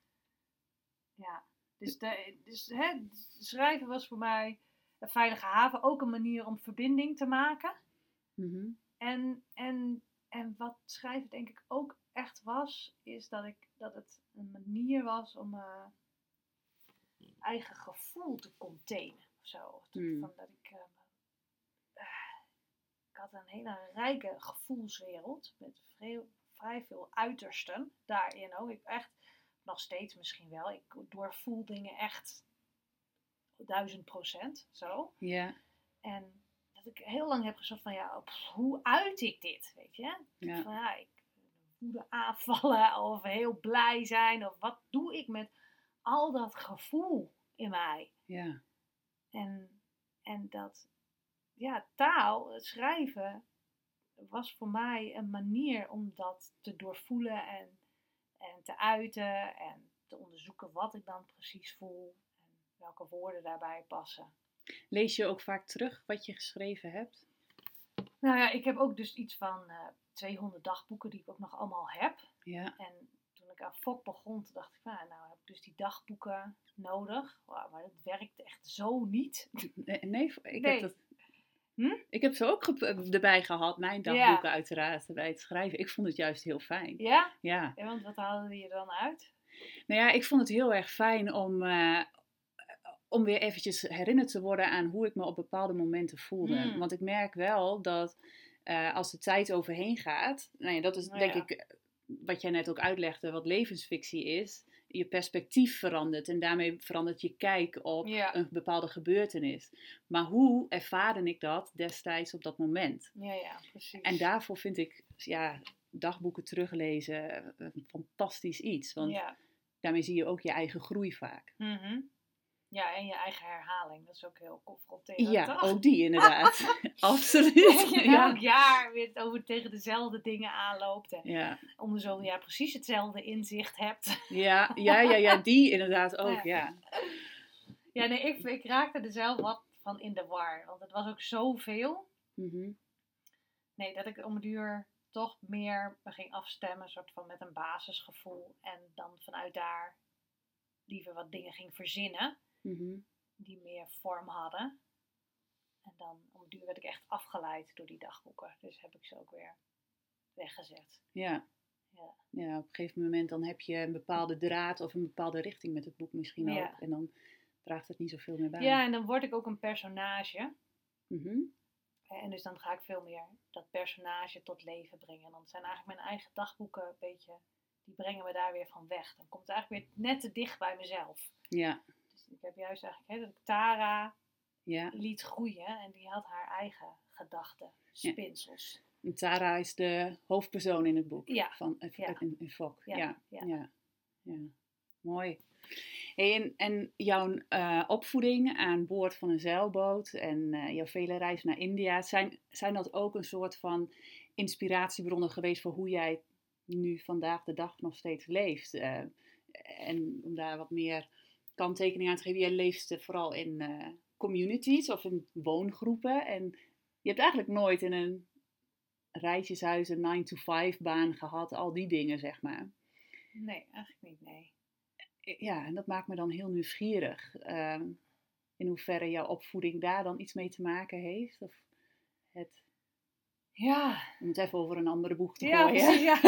Ja, dus, de, dus hè, schrijven was voor mij een veilige haven. Ook een manier om verbinding te maken. Mhm. En, en, en wat schrijven denk ik ook echt was, is dat, ik, dat het een manier was om mijn eigen gevoel te containen. Of zo. Hmm. Van dat ik, eh, eh, ik had een hele rijke gevoelswereld met vrij, vrij veel uitersten daarin ook. Ik echt, nog steeds misschien wel, ik doorvoel dingen echt duizend procent zo. Ja. En dat ik heel lang heb gezocht van ja, pff, hoe uit ik dit, weet je? Ja. Van ja, ik woede aanvallen of heel blij zijn of wat doe ik met al dat gevoel in mij? Ja. En, en dat, ja, taal, het schrijven, was voor mij een manier om dat te doorvoelen en, en te uiten en te onderzoeken wat ik dan precies voel welke woorden daarbij passen. Lees je ook vaak terug wat je geschreven hebt? Nou ja, ik heb ook dus iets van eh 200 dagboeken die ik ook nog allemaal heb. Ja. En toen ik aan FOK begon, toen dacht ik, nou, nou heb ik dus die dagboeken nodig. Maar dat werkt echt zo niet. Nee, nee, ik, Nee. Heb dat, Hm? ik heb ze ook erbij gehad, mijn dagboeken uiteraard, bij het schrijven. Ik vond het juist heel fijn. Ja? Ja. ja want wat haalde je dan uit? Nou ja, ik vond het heel erg fijn om, eh, om weer eventjes herinnerd te worden aan hoe ik me op bepaalde momenten voelde. Hmm. Want ik merk wel dat eh, als de tijd overheen gaat, nou ja, dat is Nou denk ja. ik eh, wat jij net ook uitlegde, wat levensfictie is. Je perspectief verandert en daarmee verandert je kijk op Ja. een bepaalde gebeurtenis. Maar hoe ervaarde ik dat destijds op dat moment? Ja, ja, precies. En daarvoor vind ik ja, dagboeken teruglezen een fantastisch iets. Want daarmee zie je ook je eigen groei vaak. Mhm. Ja, en je eigen herhaling. Dat is ook heel confronterend, Ja, toch? ook die inderdaad. Absoluut. je Ja. elk jaar weer over tegen dezelfde dingen aanloopt. En Ja. om de zoveel jaar precies hetzelfde inzicht hebt. Ja, ja, ja, ja, die inderdaad ook, ja. Ja, nee, ik, ik raakte er zelf wat van in de war. Want het was ook zoveel. Mhm. Nee, dat ik om het duur toch meer me ging afstemmen. soort van met een basisgevoel. En dan vanuit daar liever wat dingen ging verzinnen. Mhm. Die meer vorm hadden. En dan om duur werd ik echt afgeleid door die dagboeken. Dus heb ik ze ook weer weggezet. Ja. Ja. ja, op een gegeven moment dan heb je een bepaalde draad of een bepaalde richting met het boek misschien Ja. ook. En dan draagt het niet zoveel meer bij. Ja, en dan word ik ook een personage. Mhm. En dus dan ga ik veel meer dat personage tot leven brengen. En dan zijn eigenlijk mijn eigen dagboeken een beetje, die brengen me daar weer van weg. Dan komt het eigenlijk weer net te dicht bij mezelf. Ja, ik heb juist eigenlijk hè, dat ik Tara ja. liet groeien en die had haar eigen gedachten, spinsels. En Tara is de hoofdpersoon in het boek Ja. van, eh, in, in Fok. Ja, Ja, ja. ja. ja. mooi. Hey, en, en jouw eh, opvoeding aan boord van een zeilboot en eh, jouw vele reizen naar India, zijn, zijn dat ook een soort van inspiratiebronnen geweest voor hoe jij nu vandaag de dag nog steeds leeft? En om daar wat meer kanttekening aan te geven, jij leeft vooral in communities of in woongroepen. En je hebt eigenlijk nooit in een rijtjeshuis een 9-to-5 baan gehad, al die dingen, zeg maar. Nee, eigenlijk niet, nee. Ja, en dat maakt me dan heel nieuwsgierig. Ehm, in hoeverre jouw opvoeding daar dan iets mee te maken heeft? Of het... Ja. Om het even over een andere boek te ja, gooien. Precies, ja,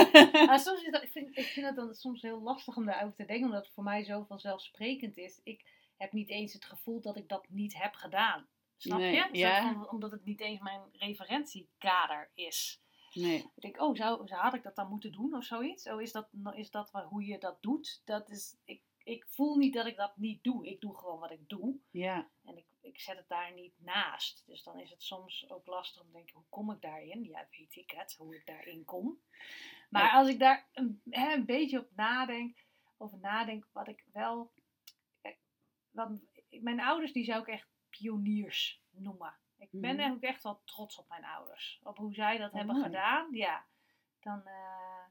maar soms is dat, ik, vind, ik vind het dan soms heel lastig om daarover te denken, omdat het voor mij zo vanzelfsprekend is. Ik heb niet eens het gevoel dat ik dat niet heb gedaan. Snap Nee, je? ja. Omdat het niet eens mijn referentiekader is. Nee. Ik denk, oh, zou, zou- had ik dat dan moeten doen of zoiets? Oh, is dat, is dat hoe je dat doet? Dat is, ik, ik voel niet dat ik dat niet doe. Ik doe gewoon wat ik doe. Ja. En ik, ik zet het daar niet naast. Dus dan is het soms ook lastig om te denken, hoe kom ik daarin? Ja, weet ik het, hoe ik daarin kom. Maar Ja. als ik daar een, hè, een beetje op nadenk, over nadenk, wat ik wel... kijk, wat, mijn ouders, die zou ik echt pioniers noemen. Ik ben Mhm. ook echt wel trots op mijn ouders. Op hoe zij dat Oh, hebben mooi. gedaan. Ja, dan... eh,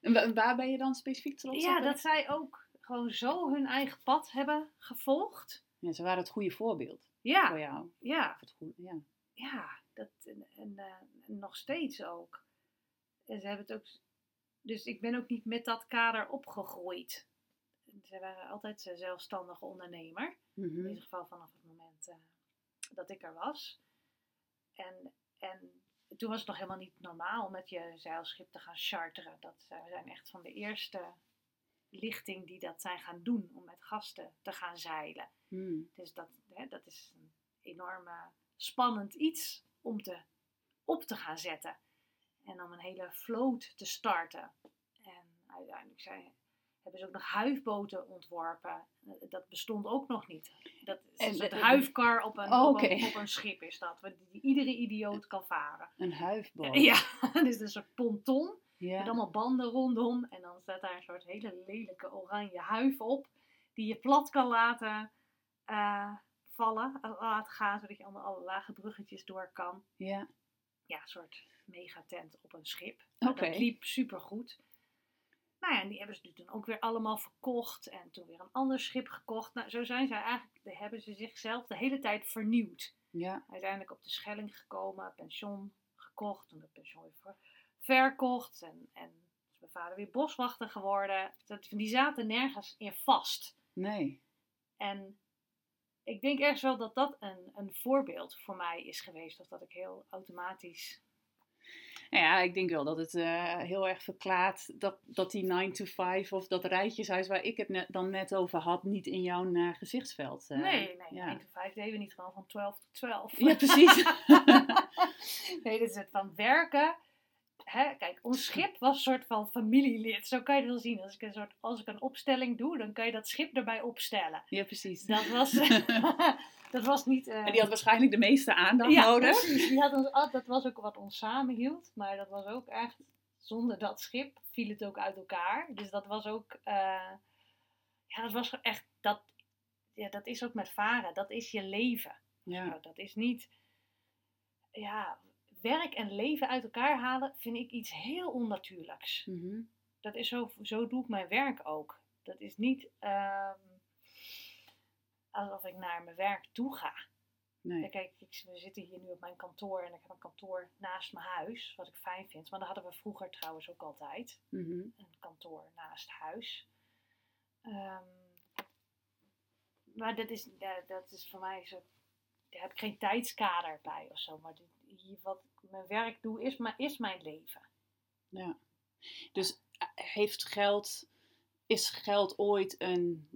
En wa- waar ben je dan specifiek trots ja, op? dat zij ook gewoon zo hun eigen pad hebben gevolgd. Ja, ze waren het goede voorbeeld Ja, voor jou. ja. Het goede, ja. ja, dat, en, en, eh, en nog steeds ook. En ze hebben het ook. Dus ik ben ook niet met dat kader opgegroeid. Ze waren altijd een zelfstandige ondernemer. In Mhm. ieder geval vanaf het moment eh, dat ik er was. En, en toen was het nog helemaal niet normaal om met je zeilschip te gaan charteren. Dat, eh, we zijn echt van de eerste lichting die dat zijn gaan doen. Om met gasten te gaan zeilen. Hmm. Dus dat, hè, dat is een enorm spannend iets om te, op te gaan zetten. En om een hele vloot te starten. En uiteindelijk zijn, hebben ze ook nog huifboten ontworpen. Dat bestond ook nog niet. Dat is En een soort huifkar op een, Oh, op, een, oké. op een schip is dat. die iedere idioot kan varen. Een huifboot. Ja, dus een soort ponton. Met allemaal banden rondom. En dan staat daar een soort hele lelijke oranje huif op. Die je plat kan laten eh, vallen. eh, Laten gaan. Zodat je onder alle lage bruggetjes door kan. ja. Ja, een soort megatent op een schip. Oké. Dat liep supergoed. Nou ja, en die hebben ze toen ook weer allemaal verkocht. En toen weer een ander schip gekocht. Nou, zo zijn ze eigenlijk, hebben ze zichzelf de hele tijd vernieuwd Ja. uiteindelijk op de Schelling gekomen, pensioen gekocht, toen het pensioen weer verkocht en, en is mijn vader weer boswachter geworden. Dat, die zaten nergens in vast. Nee. En ik denk ergens wel dat dat een, een voorbeeld voor mij is geweest, of dat ik heel automatisch. Nou ja, ik denk wel dat het eh, heel erg verklaart dat, dat die 9 to 5 of dat rijtjeshuis waar ik het net, dan net over had, niet in jouw eh, gezichtsveld. eh, nee, nee, ja. 1 tot 5 deden we niet gewoon van 12 tot 12. Ja, precies. nee, dit is het van werken. Hè, kijk, ons schip was een soort van familielid. Zo kan je het wel zien. Als ik, een soort, als ik een opstelling doe, dan kan je dat schip erbij opstellen. ja, precies. Dat was, dat was niet... eh, En die had waarschijnlijk de meeste aandacht ja, nodig. precies. Die had ons, dat was ook wat ons samenhield. Maar dat was ook echt... Zonder dat schip viel het ook uit elkaar. Dus dat was ook... eh, ja, dat was echt... Dat, ja, dat is ook met varen. Dat is je leven. Ja. Nou, dat is niet. Ja, werk en leven uit elkaar halen vind ik iets heel onnatuurlijks. Mhm. Dat is zo, zo doe ik mijn werk ook. Dat is niet ehm, alsof ik naar mijn werk toe ga. Nee. Kijk, ik, we zitten hier nu op mijn kantoor en ik heb een kantoor naast mijn huis, wat ik fijn vind. Maar dat hadden we vroeger trouwens ook altijd. Mhm. Een kantoor naast huis. Ehm, maar dat is, ja, dat is voor mij zo. Daar heb ik geen tijdskader bij of zo. Maar dit, wat ik mijn werk doe, is, maar, is mijn leven. Ja. Dus eh, heeft geld, is geld ooit een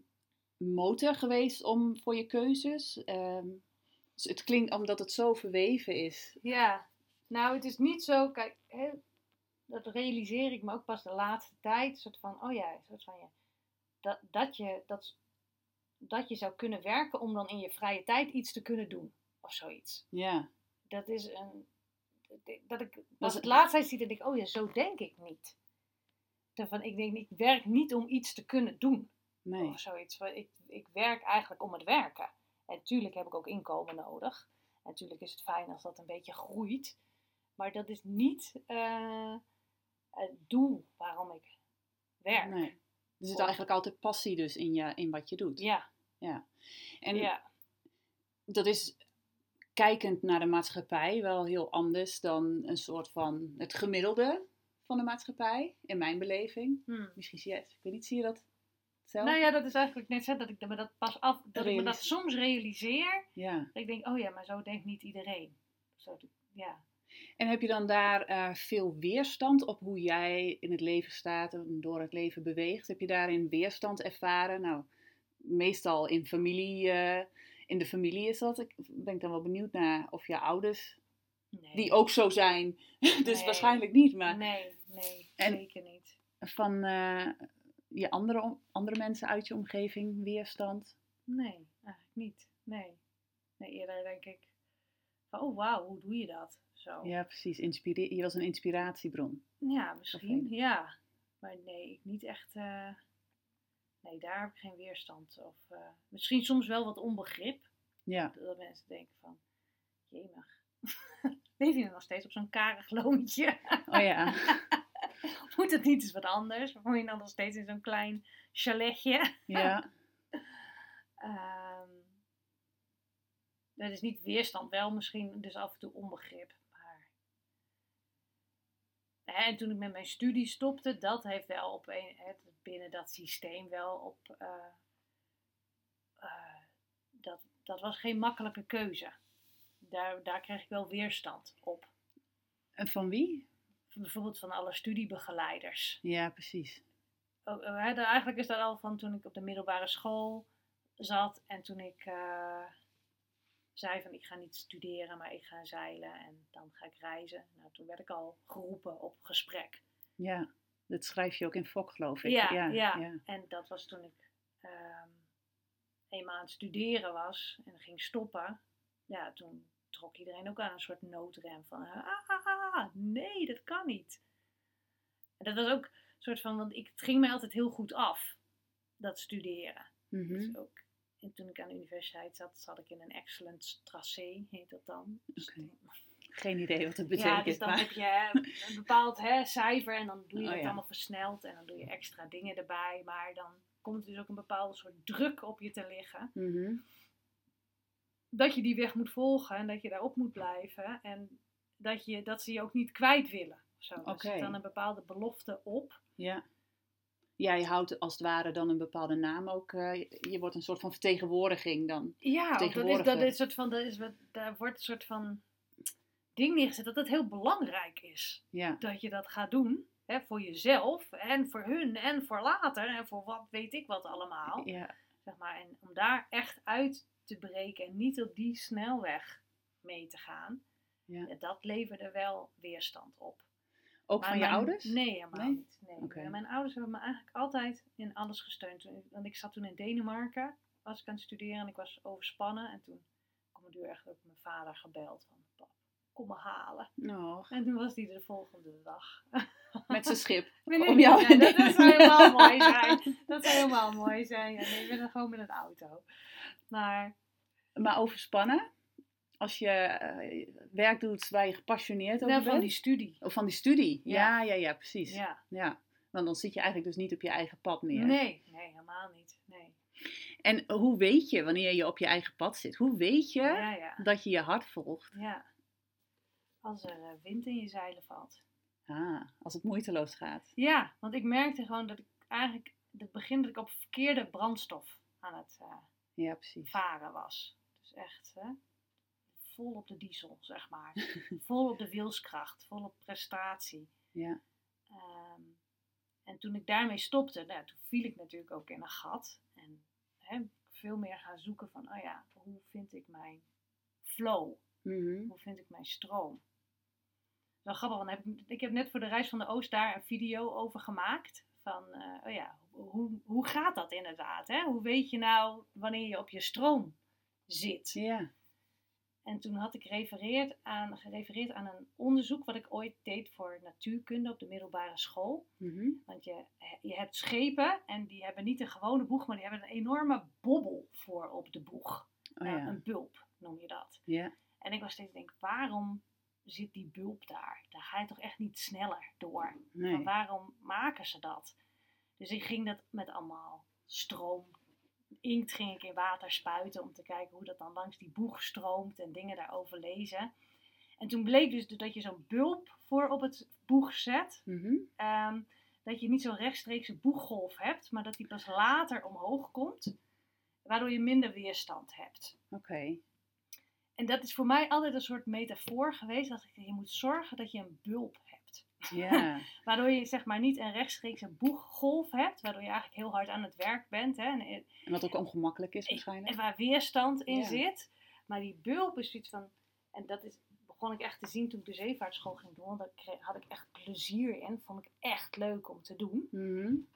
motor geweest om voor je keuzes? Ehm, dus het klinkt omdat het zo verweven is. Ja, nou, het is niet zo. Kijk, hè, dat realiseer ik me ook pas de laatste tijd. Een soort van, oh ja, soort van ja. Dat, dat, je, dat, dat je zou kunnen werken om dan in je vrije tijd iets te kunnen doen. Of zoiets. Ja. Dat is een. Dat ik Dat pas is- het laatste tijd zie, dan denk ik, oh ja, zo denk ik niet. Van, ik denk, ik werk niet om iets te kunnen doen. Nee. of zoiets. Ik, ik werk eigenlijk om het werken. En natuurlijk heb ik ook inkomen nodig. En natuurlijk is het fijn als dat een beetje groeit. Maar dat is niet eh, het doel waarom ik werk. nee. Er zit eigenlijk altijd passie dus in, je, in wat je doet. Ja, En ja. dat is kijkend naar de maatschappij wel heel anders dan een soort van het gemiddelde van de maatschappij, in mijn beleving. Hm. Misschien zie je het, ik weet niet, zie je dat zelf? Nou ja, dat is eigenlijk net zo dat ik me dat pas af, dat ik me dat soms realiseer. Ja. Dat ik denk, oh ja, maar zo denkt niet iedereen. Zo, ja. En heb je dan daar eh, veel weerstand op hoe jij in het leven staat en door het leven beweegt? Heb je daarin weerstand ervaren? Nou, meestal in familie, eh, in de familie is dat. Ik ben ik dan wel benieuwd naar of je ouders, Nee. die ook zo zijn, dus Nee. waarschijnlijk niet, maar Nee, nee, En- zeker niet. van eh, je andere, andere mensen uit je omgeving weerstand? Nee, eigenlijk niet. Nee. Nee, eerder denk ik van, oh wauw, hoe doe je dat? Zo. Ja, precies. Inspire je was een inspiratiebron. Ja, misschien, ja. Maar nee, ik niet echt. eh, nee, daar heb ik geen weerstand. Of eh, misschien soms wel wat onbegrip. Ja, Dat mensen denken van, jemig. Leef je nog steeds op zo'n karig loontje? oh ja. Moet het niet eens wat anders? Of woon je dan nog steeds in zo'n klein chaletje? ja. Ehm, dat is niet weerstand, wel misschien dus af en toe onbegrip. En toen ik met mijn studie stopte, dat heeft wel op een, het, binnen dat systeem wel op. eh, eh, dat, dat was geen makkelijke keuze. Daar, daar kreeg ik wel weerstand op. En van wie? Bijvoorbeeld van alle studiebegeleiders. Ja, precies. ook, eigenlijk is dat al van toen ik op de middelbare school zat en toen ik eh, zei van ik ga niet studeren, maar ik ga zeilen en dan ga ik reizen. Nou, toen werd ik al geroepen op gesprek. Ja, dat schrijf je ook in Fok, geloof ik. Ja, ja, ja. ja. En dat was toen ik ehm, eenmaal aan het studeren was en ging stoppen. Ja, toen trok iedereen ook aan een soort noodrem van ah, ah, ah, nee, dat kan niet. En dat was ook een soort van, want ik, het ging mij altijd heel goed af, dat studeren. Mhm. Dus ook, en toen ik aan de universiteit zat, zat ik in een excellent tracé, heet dat dan. Dus dan- Geen idee wat het betekent. ja, dus dan maar... heb je een bepaald hè, cijfer en dan doe je Oh, het ja. allemaal versneld en dan doe je extra dingen erbij. Maar dan komt er dus ook een bepaalde soort druk op je te liggen. Mhm. Dat je die weg moet volgen en dat je daarop moet blijven. En dat, je, dat ze je ook niet kwijt willen. Zo, er Oké. zit dan een bepaalde belofte op. Ja. Ja, je houdt als het ware dan een bepaalde naam ook. eh, je, wordt een soort van vertegenwoordiging dan. Ja, dat is, dat is soort van, dat is wat, daar wordt een soort van ding neergezet dat het heel belangrijk is. Ja, dat je dat gaat doen. Hè, voor jezelf en voor hun en voor later en voor wat weet ik wat allemaal. ja. Zeg maar. En om daar echt uit te breken en niet op die snelweg mee te gaan. Ja. ja, dat leverde wel weerstand op. Ook Maar van je ouders? Nee, helemaal Nee? niet. Nee. Mijn ouders hebben me eigenlijk altijd in alles gesteund. Want ik zat toen in Denemarken, was ik aan het studeren en ik was overspannen. En toen kwam deur echt ook mijn vader gebeld van, pap, kom me halen. Oh, En toen was hij de volgende dag. met zijn schip. Nee, Om jou ja, dat, dat zou helemaal mooi zijn. Dat zou helemaal mooi zijn. Ja, nee, ik ben er gewoon met een auto. Maar Maar overspannen? Als je eh, werk doet waar je gepassioneerd over bent? van die studie. Of van die studie? Ja, Ja. ja, ja, precies. Ja. Ja. Want dan zit je eigenlijk dus niet op je eigen pad meer. Nee, nee, helemaal niet. Nee. En hoe weet je wanneer je op je eigen pad zit? Hoe weet je Ja, dat je je hart volgt? ja. Als er eh, wind in je zeilen valt. Ah, als het moeiteloos gaat. Ja, want ik merkte gewoon dat ik eigenlijk het begin dat ik op verkeerde brandstof aan het eh, Ja, precies. varen was. Dus echt hè, vol op de diesel, zeg maar. vol op de wilskracht, vol op prestatie. Ja, Ehm, en toen ik daarmee stopte, nou, toen viel ik natuurlijk ook in een gat. En hè, veel meer gaan zoeken van, oh ja, hoe vind ik mijn flow? Mhm. Hoe vind ik mijn stroom? Wel grappig, want heb ik, ik heb net voor de Reis van de Oost daar een video over gemaakt. Van, eh, oh ja, hoe, hoe gaat dat inderdaad? Hè? Hoe weet je nou wanneer je op je stroom zit? ja. En toen had ik gerefereerd aan, gerefereerd aan een onderzoek wat ik ooit deed voor natuurkunde op de middelbare school. Mhm. Want je, je hebt schepen en die hebben niet een gewone boeg, maar die hebben een enorme bobbel voor op de boeg. Oh Eh. Een bulp noem je dat. En ik was steeds denk, waarom zit die bulp daar? Daar ga je toch echt niet sneller door? Waarom maken ze dat? Dus ik ging dat met allemaal stroom. Inkt ging ik in water spuiten om te kijken hoe dat dan langs die boeg stroomt en dingen daarover lezen. En toen bleek dus dat je zo'n bulp voor op het boeg zet, Mhm. ehm, dat je niet zo'n rechtstreekse boeggolf hebt, maar dat die pas later omhoog komt, waardoor je minder weerstand hebt. Oké. En dat is voor mij altijd een soort metafoor geweest, dat ik, je moet zorgen dat je een bulp hebt. Ja. Waardoor je zeg maar niet een rechtstreekse boeggolf hebt, waardoor je eigenlijk heel hard aan het werk bent. Hè, en, En wat ook ongemakkelijk is waarschijnlijk. en waar weerstand in Ja. zit. Maar die bulp is zoiets van, en dat is, begon ik echt te zien toen ik de zeevaartschool ging doen. Want daar had ik echt plezier in, vond ik echt leuk om te doen.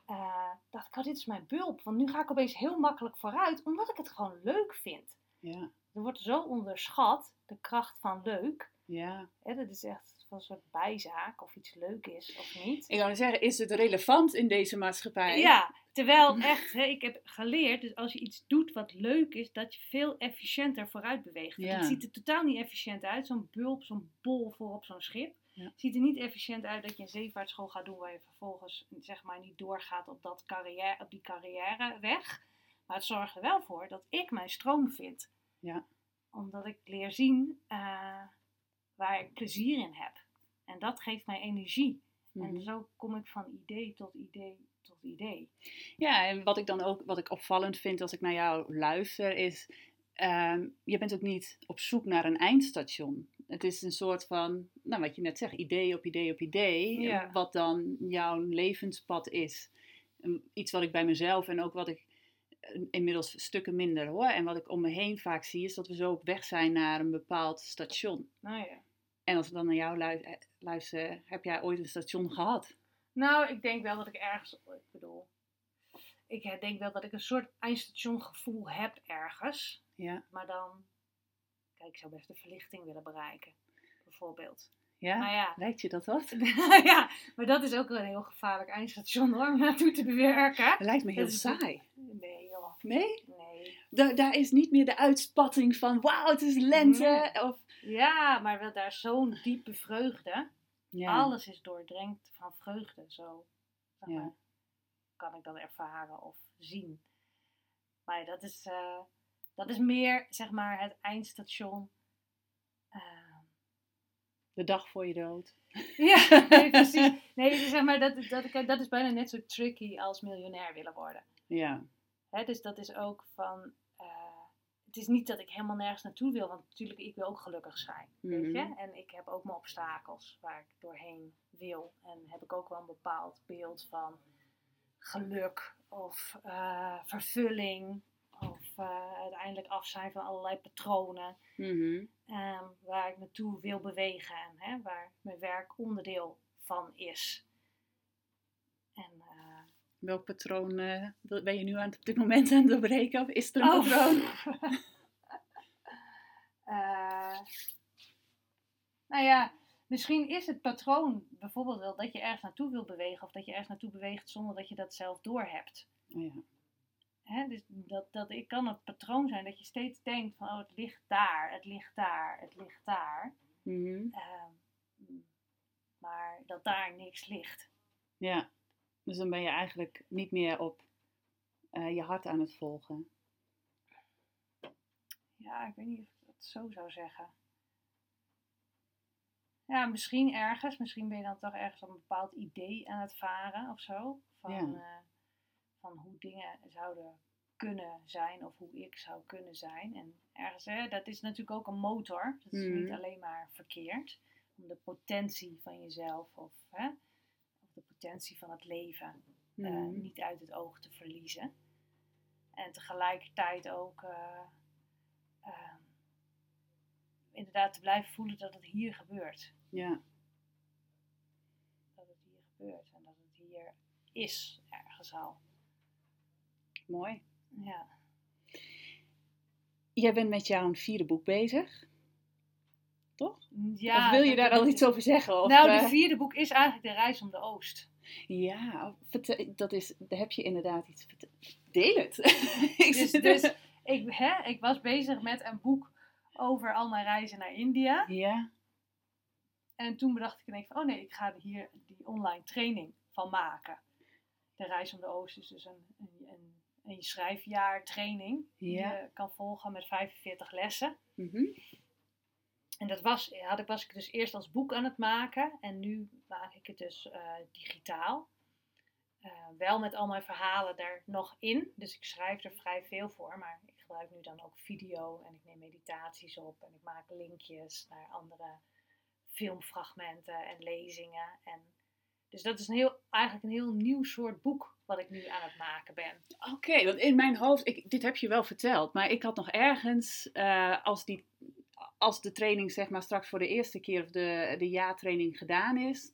Eh, dacht ik, oh, dit is mijn bulp. Want nu ga ik opeens heel makkelijk vooruit, omdat ik het gewoon leuk vind. Ja. Er wordt zo onderschat, de kracht van leuk. Ja. Hè, dat is echt een soort bijzaak, of iets leuk is of niet. Ik wou zeggen, is het relevant in deze maatschappij? Ja, terwijl echt, hè, ik heb geleerd, dus als je iets doet wat leuk is, dat je veel efficiënter vooruit beweegt. Ja. Het ziet er totaal niet efficiënt uit, zo'n bulp, zo'n bol voor op zo'n schip. Ja. Het ziet er niet efficiënt uit dat je een zeevaartschool gaat doen waar je vervolgens zeg maar niet doorgaat op, dat carrière, op die carrièreweg. Maar het zorgt er wel voor dat ik mijn stroom vind. Ja. Omdat ik leer zien eh, waar ik plezier in heb. En dat geeft mij energie. En Mhm. zo kom ik van idee tot idee tot idee. Ja, en wat ik dan ook, wat ik opvallend vind als ik naar jou luister, is, ehm, je bent ook niet op zoek naar een eindstation. Het is een soort van, nou wat je net zegt, idee op idee op idee, Ja. wat dan jouw levenspad is. En Iets wat ik bij mezelf en ook wat ik eh, inmiddels stukken minder hoor. En wat ik om me heen vaak zie, is dat we zo op weg zijn naar een bepaald station. Nou ja. En als ik dan naar jou eh, luister, heb jij ooit een station gehad? Nou, ik denk wel dat ik ergens, ik bedoel, ik denk wel dat ik een soort eindstationgevoel heb ergens. Ja. Maar dan, kijk, ik zou best de verlichting willen bereiken, bijvoorbeeld. Ja? Maar ja, Lijkt je dat wat? ja, maar dat is ook wel een heel gevaarlijk eindstation hoor, om naartoe te bewerken. Het lijkt me heel saai. Nee joh, Nee? nee. Da- daar is niet meer de uitspatting van wauw, het is lente. Of, Ja, maar wel daar zo'n diepe vreugde. ja. Alles is doordrenkt van vreugde, zo zeg Ja. kan ik dat ervaren of zien. Maar dat is, eh, dat is meer, zeg maar, het eindstation. Eh, De dag voor je dood. ja, nee, precies. Nee, dus zeg maar, dat, dat, dat is bijna net zo tricky als miljonair willen worden. Ja. Hè, dus dat is ook van. eh, het is niet dat ik helemaal nergens naartoe wil, want natuurlijk, ik wil ook gelukkig zijn. Weet Mhm. je? En ik heb ook mijn obstakels waar ik doorheen wil. En heb ik ook wel een bepaald beeld van geluk of eh, vervulling. Of eh, uiteindelijk af zijn van allerlei patronen. Mhm. ehm, waar ik naartoe wil bewegen en hè, waar mijn werk onderdeel van is. En Welk patroon eh, ben je nu aan het, op dit moment aan het doorbreken? Of is er een Oh. patroon? Eh, nou ja, misschien is het patroon bijvoorbeeld wel dat je ergens naartoe wil bewegen of dat je ergens naartoe beweegt zonder dat je dat zelf doorhebt. Oh, ja. Hè, dus dat, dat ik kan het patroon zijn dat je steeds denkt van oh het ligt daar, het ligt daar, het ligt daar. Mhm. Ehm, maar dat daar niks ligt. ja. Dus dan ben je eigenlijk niet meer op eh, je hart aan het volgen. Ja, ik weet niet of ik dat zo zou zeggen. Ja, misschien ergens. Misschien ben je dan toch ergens op een bepaald idee aan het varen of zo. Van, Ja. eh, van hoe dingen zouden kunnen zijn of hoe ik zou kunnen zijn. En ergens, hè, dat is natuurlijk ook een motor. Dat is niet Mhm. alleen maar verkeerd. Om de potentie van jezelf of, hè, potentie van het leven eh, Mhm. niet uit het oog te verliezen. En tegelijkertijd ook eh, eh, inderdaad te blijven voelen dat het hier gebeurt. Ja. Dat het hier gebeurt en dat het hier is ergens al. Mooi. Ja. Jij bent met jouw vierde boek bezig. Toch? Ja, of wil je daar al iets over zeggen? Of, nou, eh, de vierde boek is eigenlijk De Reis om de Oost. Ja, dat is, daar heb je inderdaad iets. Deel het. Ik Dus, dus ik, hè, ik was bezig met een boek over al mijn reizen naar India. Ja, En toen bedacht ik ineens van, oh nee, ik ga hier die online training van maken. De Reis om de Oost is dus een, een, een, een schrijfjaar training. Die je kan volgen met 45 lessen. mhm. En dat was, had ik, was ik dus eerst als boek aan het maken. En nu maak ik het dus eh, digitaal. Eh, wel met al mijn verhalen er nog in. Dus ik schrijf er vrij veel voor. Maar ik gebruik nu dan ook video. En ik neem meditaties op. En ik maak linkjes naar andere filmfragmenten en lezingen. En dus dat is een heel, eigenlijk een heel nieuw soort boek wat ik nu aan het maken ben. Oké, want in mijn hoofd, ik, dit heb je wel verteld, maar ik had nog ergens, eh, als, die, als de training zeg maar straks voor de eerste keer of de, de jaartraining gedaan is,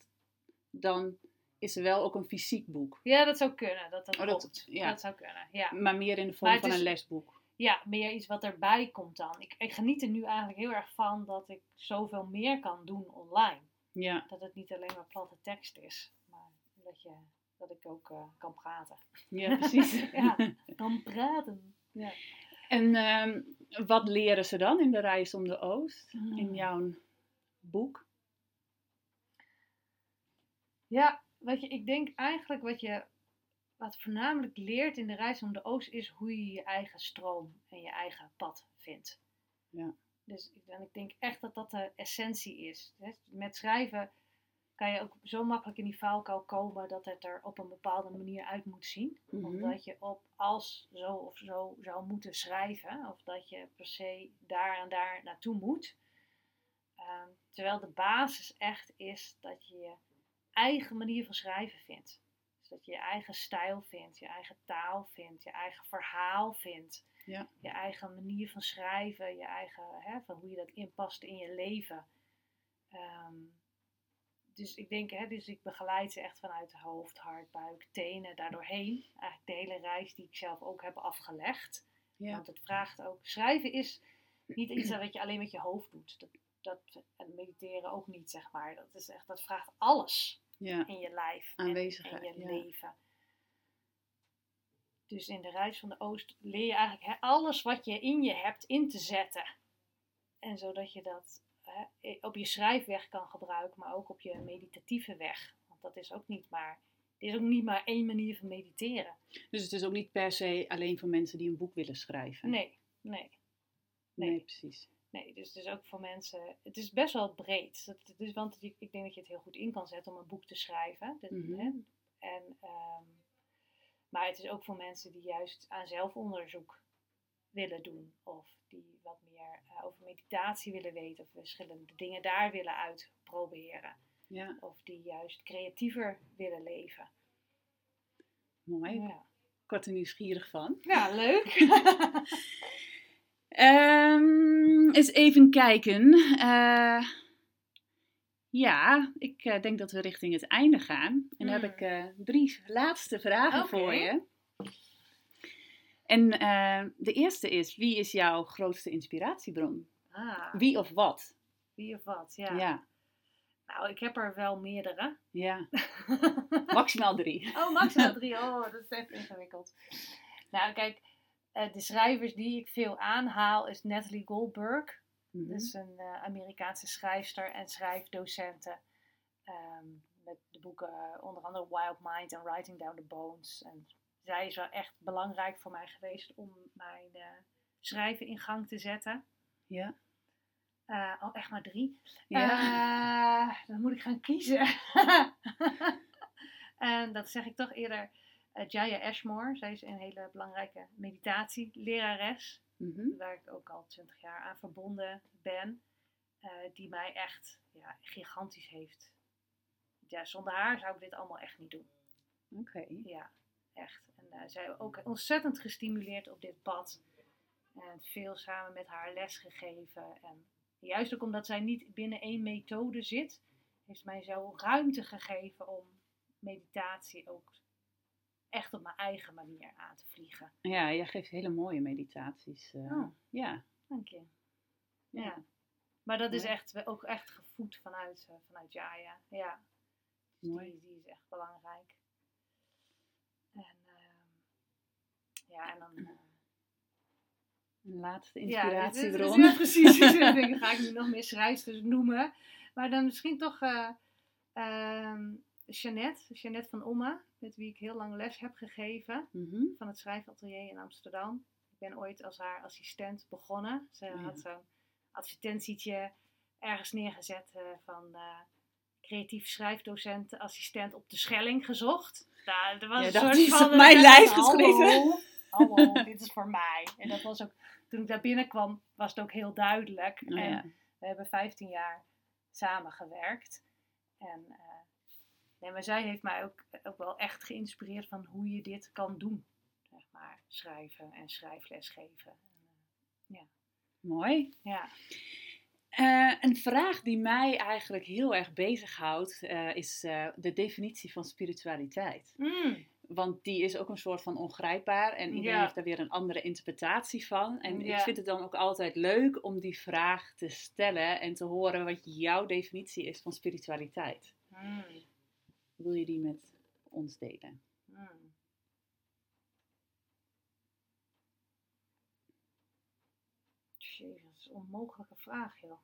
dan is er wel ook een fysiek boek. Ja, dat zou kunnen. Dat, dat, Oh, dat- ja. dat zou kunnen, ja. Maar meer in de vorm van is- een lesboek. ja, meer iets wat erbij komt dan. Ik, ik geniet er nu eigenlijk heel erg van dat ik zoveel meer kan doen online. Ja, Dat het niet alleen maar platte tekst is, maar dat, je, dat ik ook eh, kan praten. ja precies. Ja, kan praten. Ja. En ehm, wat leren ze dan in de reis om de Oost, Hmm. in jouw boek? Ja, wat je, ik denk eigenlijk wat je wat voornamelijk leert in de reis om de Oost is hoe je je eigen stroom en je eigen pad vindt. Ja. Dus en ik denk echt dat dat de essentie is. Met schrijven kan je ook zo makkelijk in die valkuil komen dat het er op een bepaalde manier uit moet zien. Mhm. Omdat je op als zo of zo zou moeten schrijven. Of dat je per se daar en daar naartoe moet. Ehm, terwijl de basis echt is dat je je eigen manier van schrijven vindt. Dus dat je je eigen stijl vindt, je eigen taal vindt, je eigen verhaal vindt. Ja. Je eigen manier van schrijven, je eigen, hè, van hoe je dat inpast in je leven. Ehm, dus ik denk, hè, dus ik begeleid ze echt vanuit hoofd, hart, buik, tenen, daardoorheen. Eigenlijk de hele reis die ik zelf ook heb afgelegd. Ja. Want het vraagt ook, schrijven is niet iets wat je alleen met je hoofd doet. Dat, dat, en mediteren ook niet, zeg maar. Dat, is echt, dat vraagt alles Ja. in je lijf en in je ja. leven. Dus in de reis van de Oost leer je eigenlijk hè, alles wat je in je hebt in te zetten. En zodat je dat op je schrijfweg kan gebruiken, maar ook op je meditatieve weg. Want dat is ook niet maar, het is ook niet maar één manier van mediteren. Dus het is ook niet per se alleen voor mensen die een boek willen schrijven. Nee, nee. Nee, nee. precies. Nee, dus het is ook voor mensen. Het is best wel breed. Het is, want ik denk dat je het heel goed in kan zetten om een boek te schrijven. Mhm. hè? En, ehm, maar het is ook voor mensen die juist aan zelfonderzoek willen doen. Of die wat meer eh, over meditatie willen weten. Of verschillende dingen daar willen uitproberen. Ja, Of die juist creatiever willen leven. mooi. Ja, Ik word er nieuwsgierig van. ja leuk. Ehm, eens even kijken. Eh, ja, ik eh, denk dat we richting het einde gaan. En dan heb Hmm. ik drie laatste vragen voor je. En eh, de eerste is, wie is jouw grootste inspiratiebron? ah, Wie of wat? wie of wat, ja. Ja, Nou, ik heb er wel meerdere. ja. maximaal drie. Oh, maximaal drie. Oh, dat is echt ingewikkeld. Nou, kijk, eh, de schrijvers die ik veel aanhaal is Natalie Goldberg. Mhm. Dat is een eh, Amerikaanse schrijfster en schrijfdocenten. Ehm, met de boeken onder andere Wild Mind en Writing Down the Bones. En zij is wel echt belangrijk voor mij geweest om mijn eh, schrijven in gang te zetten. Ja. Eh, oh, echt maar drie. Ja. Eh, dan moet ik gaan kiezen. en dat zeg ik toch eerder. Jaya Ashmore, zij is een hele belangrijke meditatielerares, Mhm. waar ik ook al twintig jaar aan verbonden ben, die mij echt ja, gigantisch heeft. Ja, zonder haar zou ik dit allemaal echt niet doen. Oké. Ja, echt. En eh, zij heeft ook ontzettend gestimuleerd op dit pad. En veel samen met haar les gegeven. En juist ook omdat zij niet binnen één methode zit, heeft mij zo ruimte gegeven om meditatie ook echt op mijn eigen manier aan te vliegen. Ja, jij geeft hele mooie meditaties. eh. Oh. Ja. Dank je. Ja. Maar dat is echt, ook echt gevoed vanuit, eh, vanuit Jaya. Ja. Dus Mooi. die, die is echt belangrijk. En ehm, ja, en dan... eh, Een laatste Ja, dit is- inspiratiebron. Ja, precies. Ik denk, ga ik nu nog meer schrijfsters noemen. Maar dan misschien toch eh ehm, Jeannette, Jeannette van Omme, met wie ik heel lang les heb gegeven Mhm. van het schrijfatelier in Amsterdam. Ik ben ooit als haar assistent begonnen. Ze Ja. had zo'n advertentietje ergens neergezet eh, van creatief schrijfdocent, assistent op de Schelling gezocht. Nou, er was Ja, een dat soort is van, op mijn lijst geschreven. Hallo, dit is voor mij. En dat was ook, toen ik daar binnenkwam, was het ook heel duidelijk. Oh, en ja. we hebben 15 jaar samengewerkt. En eh, nee, maar zij heeft mij ook, ook wel echt geïnspireerd van hoe je dit kan doen. Zeg maar, schrijven en schrijfles geven. En, Mooi. ja. Eh, een vraag die mij eigenlijk heel erg bezighoudt, eh is de definitie van spiritualiteit. Mm, Want die is ook een soort van ongrijpbaar en iedereen Ja. heeft daar weer een andere interpretatie van. En ik vind het dan ook altijd leuk om die vraag te stellen en te horen wat jouw definitie is van spiritualiteit. mm, Wil je die met ons delen? mm. Jezus, dat is een onmogelijke vraag, joh.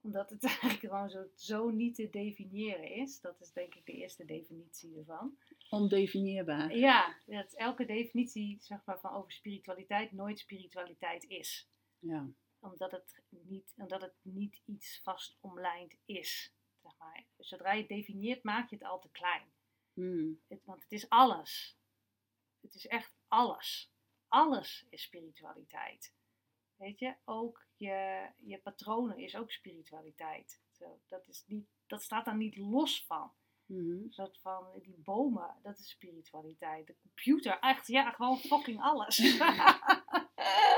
Omdat het eigenlijk gewoon zo, zo niet te definiëren is. Dat is denk ik de eerste definitie ervan. Ondefinieerbaar. Ja, dat elke definitie zeg maar, van over spiritualiteit nooit spiritualiteit is. Ja. Omdat het niet, omdat het niet iets vast omlijnd is. Zeg maar. Zodra je het definieert, maak je het al te klein. Hmm. Het, want het is alles. Het is echt alles. Alles is spiritualiteit. Weet je, ook je, je patronen is ook spiritualiteit. Zo, dat, is niet, dat staat daar niet los van. Mhm. Dat van die bomen, dat is spiritualiteit. De computer, echt, ja, gewoon fucking alles.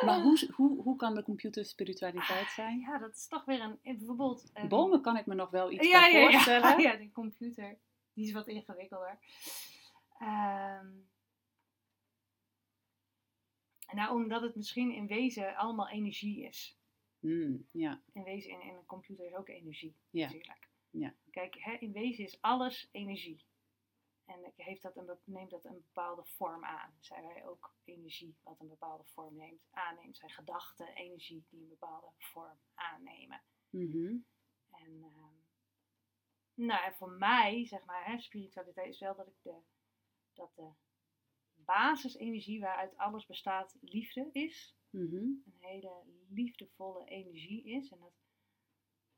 Maar hoe, hoe, hoe kan de computer spiritualiteit zijn? Ja, dat is toch weer een, bijvoorbeeld... een- Bomen kan ik me nog wel iets ja, ja, ja, voorstellen. ja, de computer, die is wat ingewikkelder. Ehm, nou, omdat het misschien in wezen allemaal energie is. Hmm, ja. In wezen, in, in een computer is ook energie, Ja. natuurlijk. Ja. Kijk, hè, in wezen is alles energie. En heeft dat een, neemt dat een bepaalde vorm aan. Zijn wij ook energie wat een bepaalde vorm neemt, aanneemt. Zijn gedachten energie die een bepaalde vorm aannemen. Mhm. En, ehm, nou, en voor mij, zeg maar, hè, spiritualiteit is wel dat ik de, dat de basisenergie waaruit alles bestaat liefde is. Mhm. Een hele liefdevolle energie is. En dat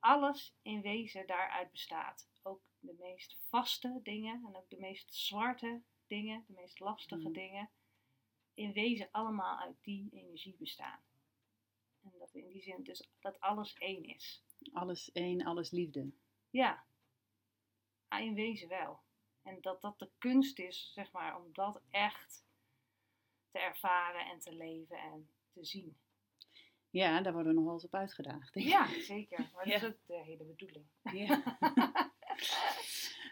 alles in wezen daaruit bestaat. Ook de meest vaste dingen en ook de meest zwarte dingen, de meest lastige Mhm. dingen. In wezen allemaal uit die energie bestaan. En dat in die zin dus dat alles één is. Alles één, alles liefde. Ja, Ah, in wezen wel. En dat dat de kunst is, zeg maar, om dat echt te ervaren en te leven en te zien. Ja, daar worden we nog wel eens op uitgedaagd. denk ik. Ja, zeker. Maar dat is ook de hele bedoeling. Ja.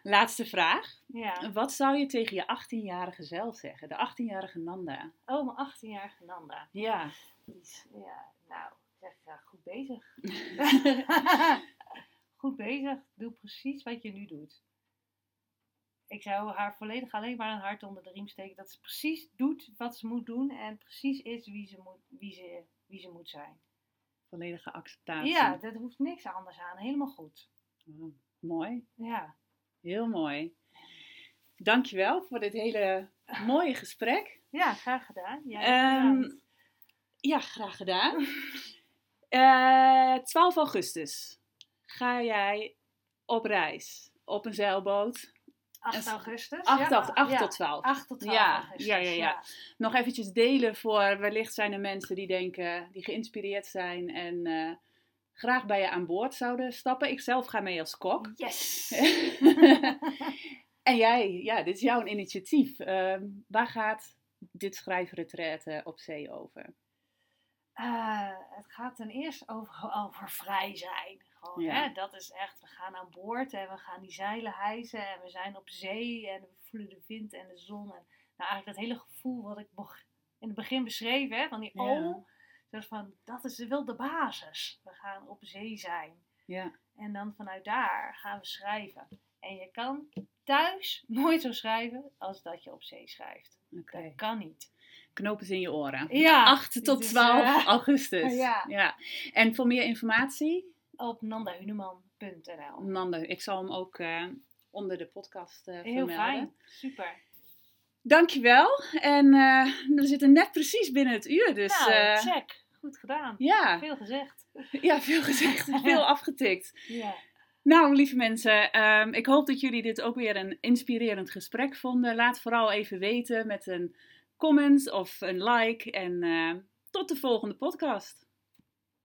Laatste vraag. Ja. Wat zou je tegen je 18-jarige zelf zeggen? De 18-jarige Nanda. Oh, mijn 18-jarige Nanda. Ja. Ja, nou, ik zeg ja, goed bezig. goed bezig. Doe precies wat je nu doet. Ik zou haar volledig alleen maar een hart onder de riem steken. Dat ze precies doet wat ze moet doen. En precies is wie ze moet, wie ze, wie ze moet zijn. Volledige acceptatie. Ja, dat hoeft niks anders aan. Helemaal goed. Oh, mooi. Ja. Heel mooi. Dankjewel voor dit hele mooie gesprek. Ja, graag gedaan. Ja, Ehm. Ja, graag gedaan. Eh 12 augustus ga jij op reis op een zeilboot. 8 en- augustus. 8, ja. 8, ja. tot 12. 8 tot 12 Ja, augustus. ja, ja, ja. Nog eventjes delen voor wellicht zijn er mensen die denken, die geïnspireerd zijn en eh, graag bij je aan boord zouden stappen. Ik zelf ga mee als kok. Yes! en jij, ja, dit is jouw initiatief. Ehm, waar gaat dit schrijfretraite op zee over? Eh, het gaat ten eerste over, over vrij zijn. Gewoon, Ja. hè? Dat is echt, we gaan aan boord en we gaan die zeilen hijsen en we zijn op zee en we voelen de wind en de zon. En, nou, eigenlijk dat hele gevoel wat ik in het begin beschreef, hè, van die Ja. oh, Dus van, dat is wel de basis. We gaan op zee zijn. Ja. En dan vanuit daar gaan we schrijven. En je kan thuis nooit zo schrijven als dat je op zee schrijft. Oké. Dat kan niet. Knopen in je oren. Ja. 8 tot dit is, 12 eh, augustus. Ja. En voor meer informatie, op nandahuneman.nl. Nanda, ik zal hem ook eh, onder de podcast Heel vermelden. fijn. Super. Dankjewel. En eh, we zitten net precies binnen het uur. Dus nou, check. Goed gedaan. ja. Veel gezegd. ja, veel gezegd. veel afgetikt. Ja. Nou, lieve mensen, ehm, ik hoop dat jullie dit ook weer een inspirerend gesprek vonden. Laat vooral even weten met een comment of een like. En tot de volgende podcast.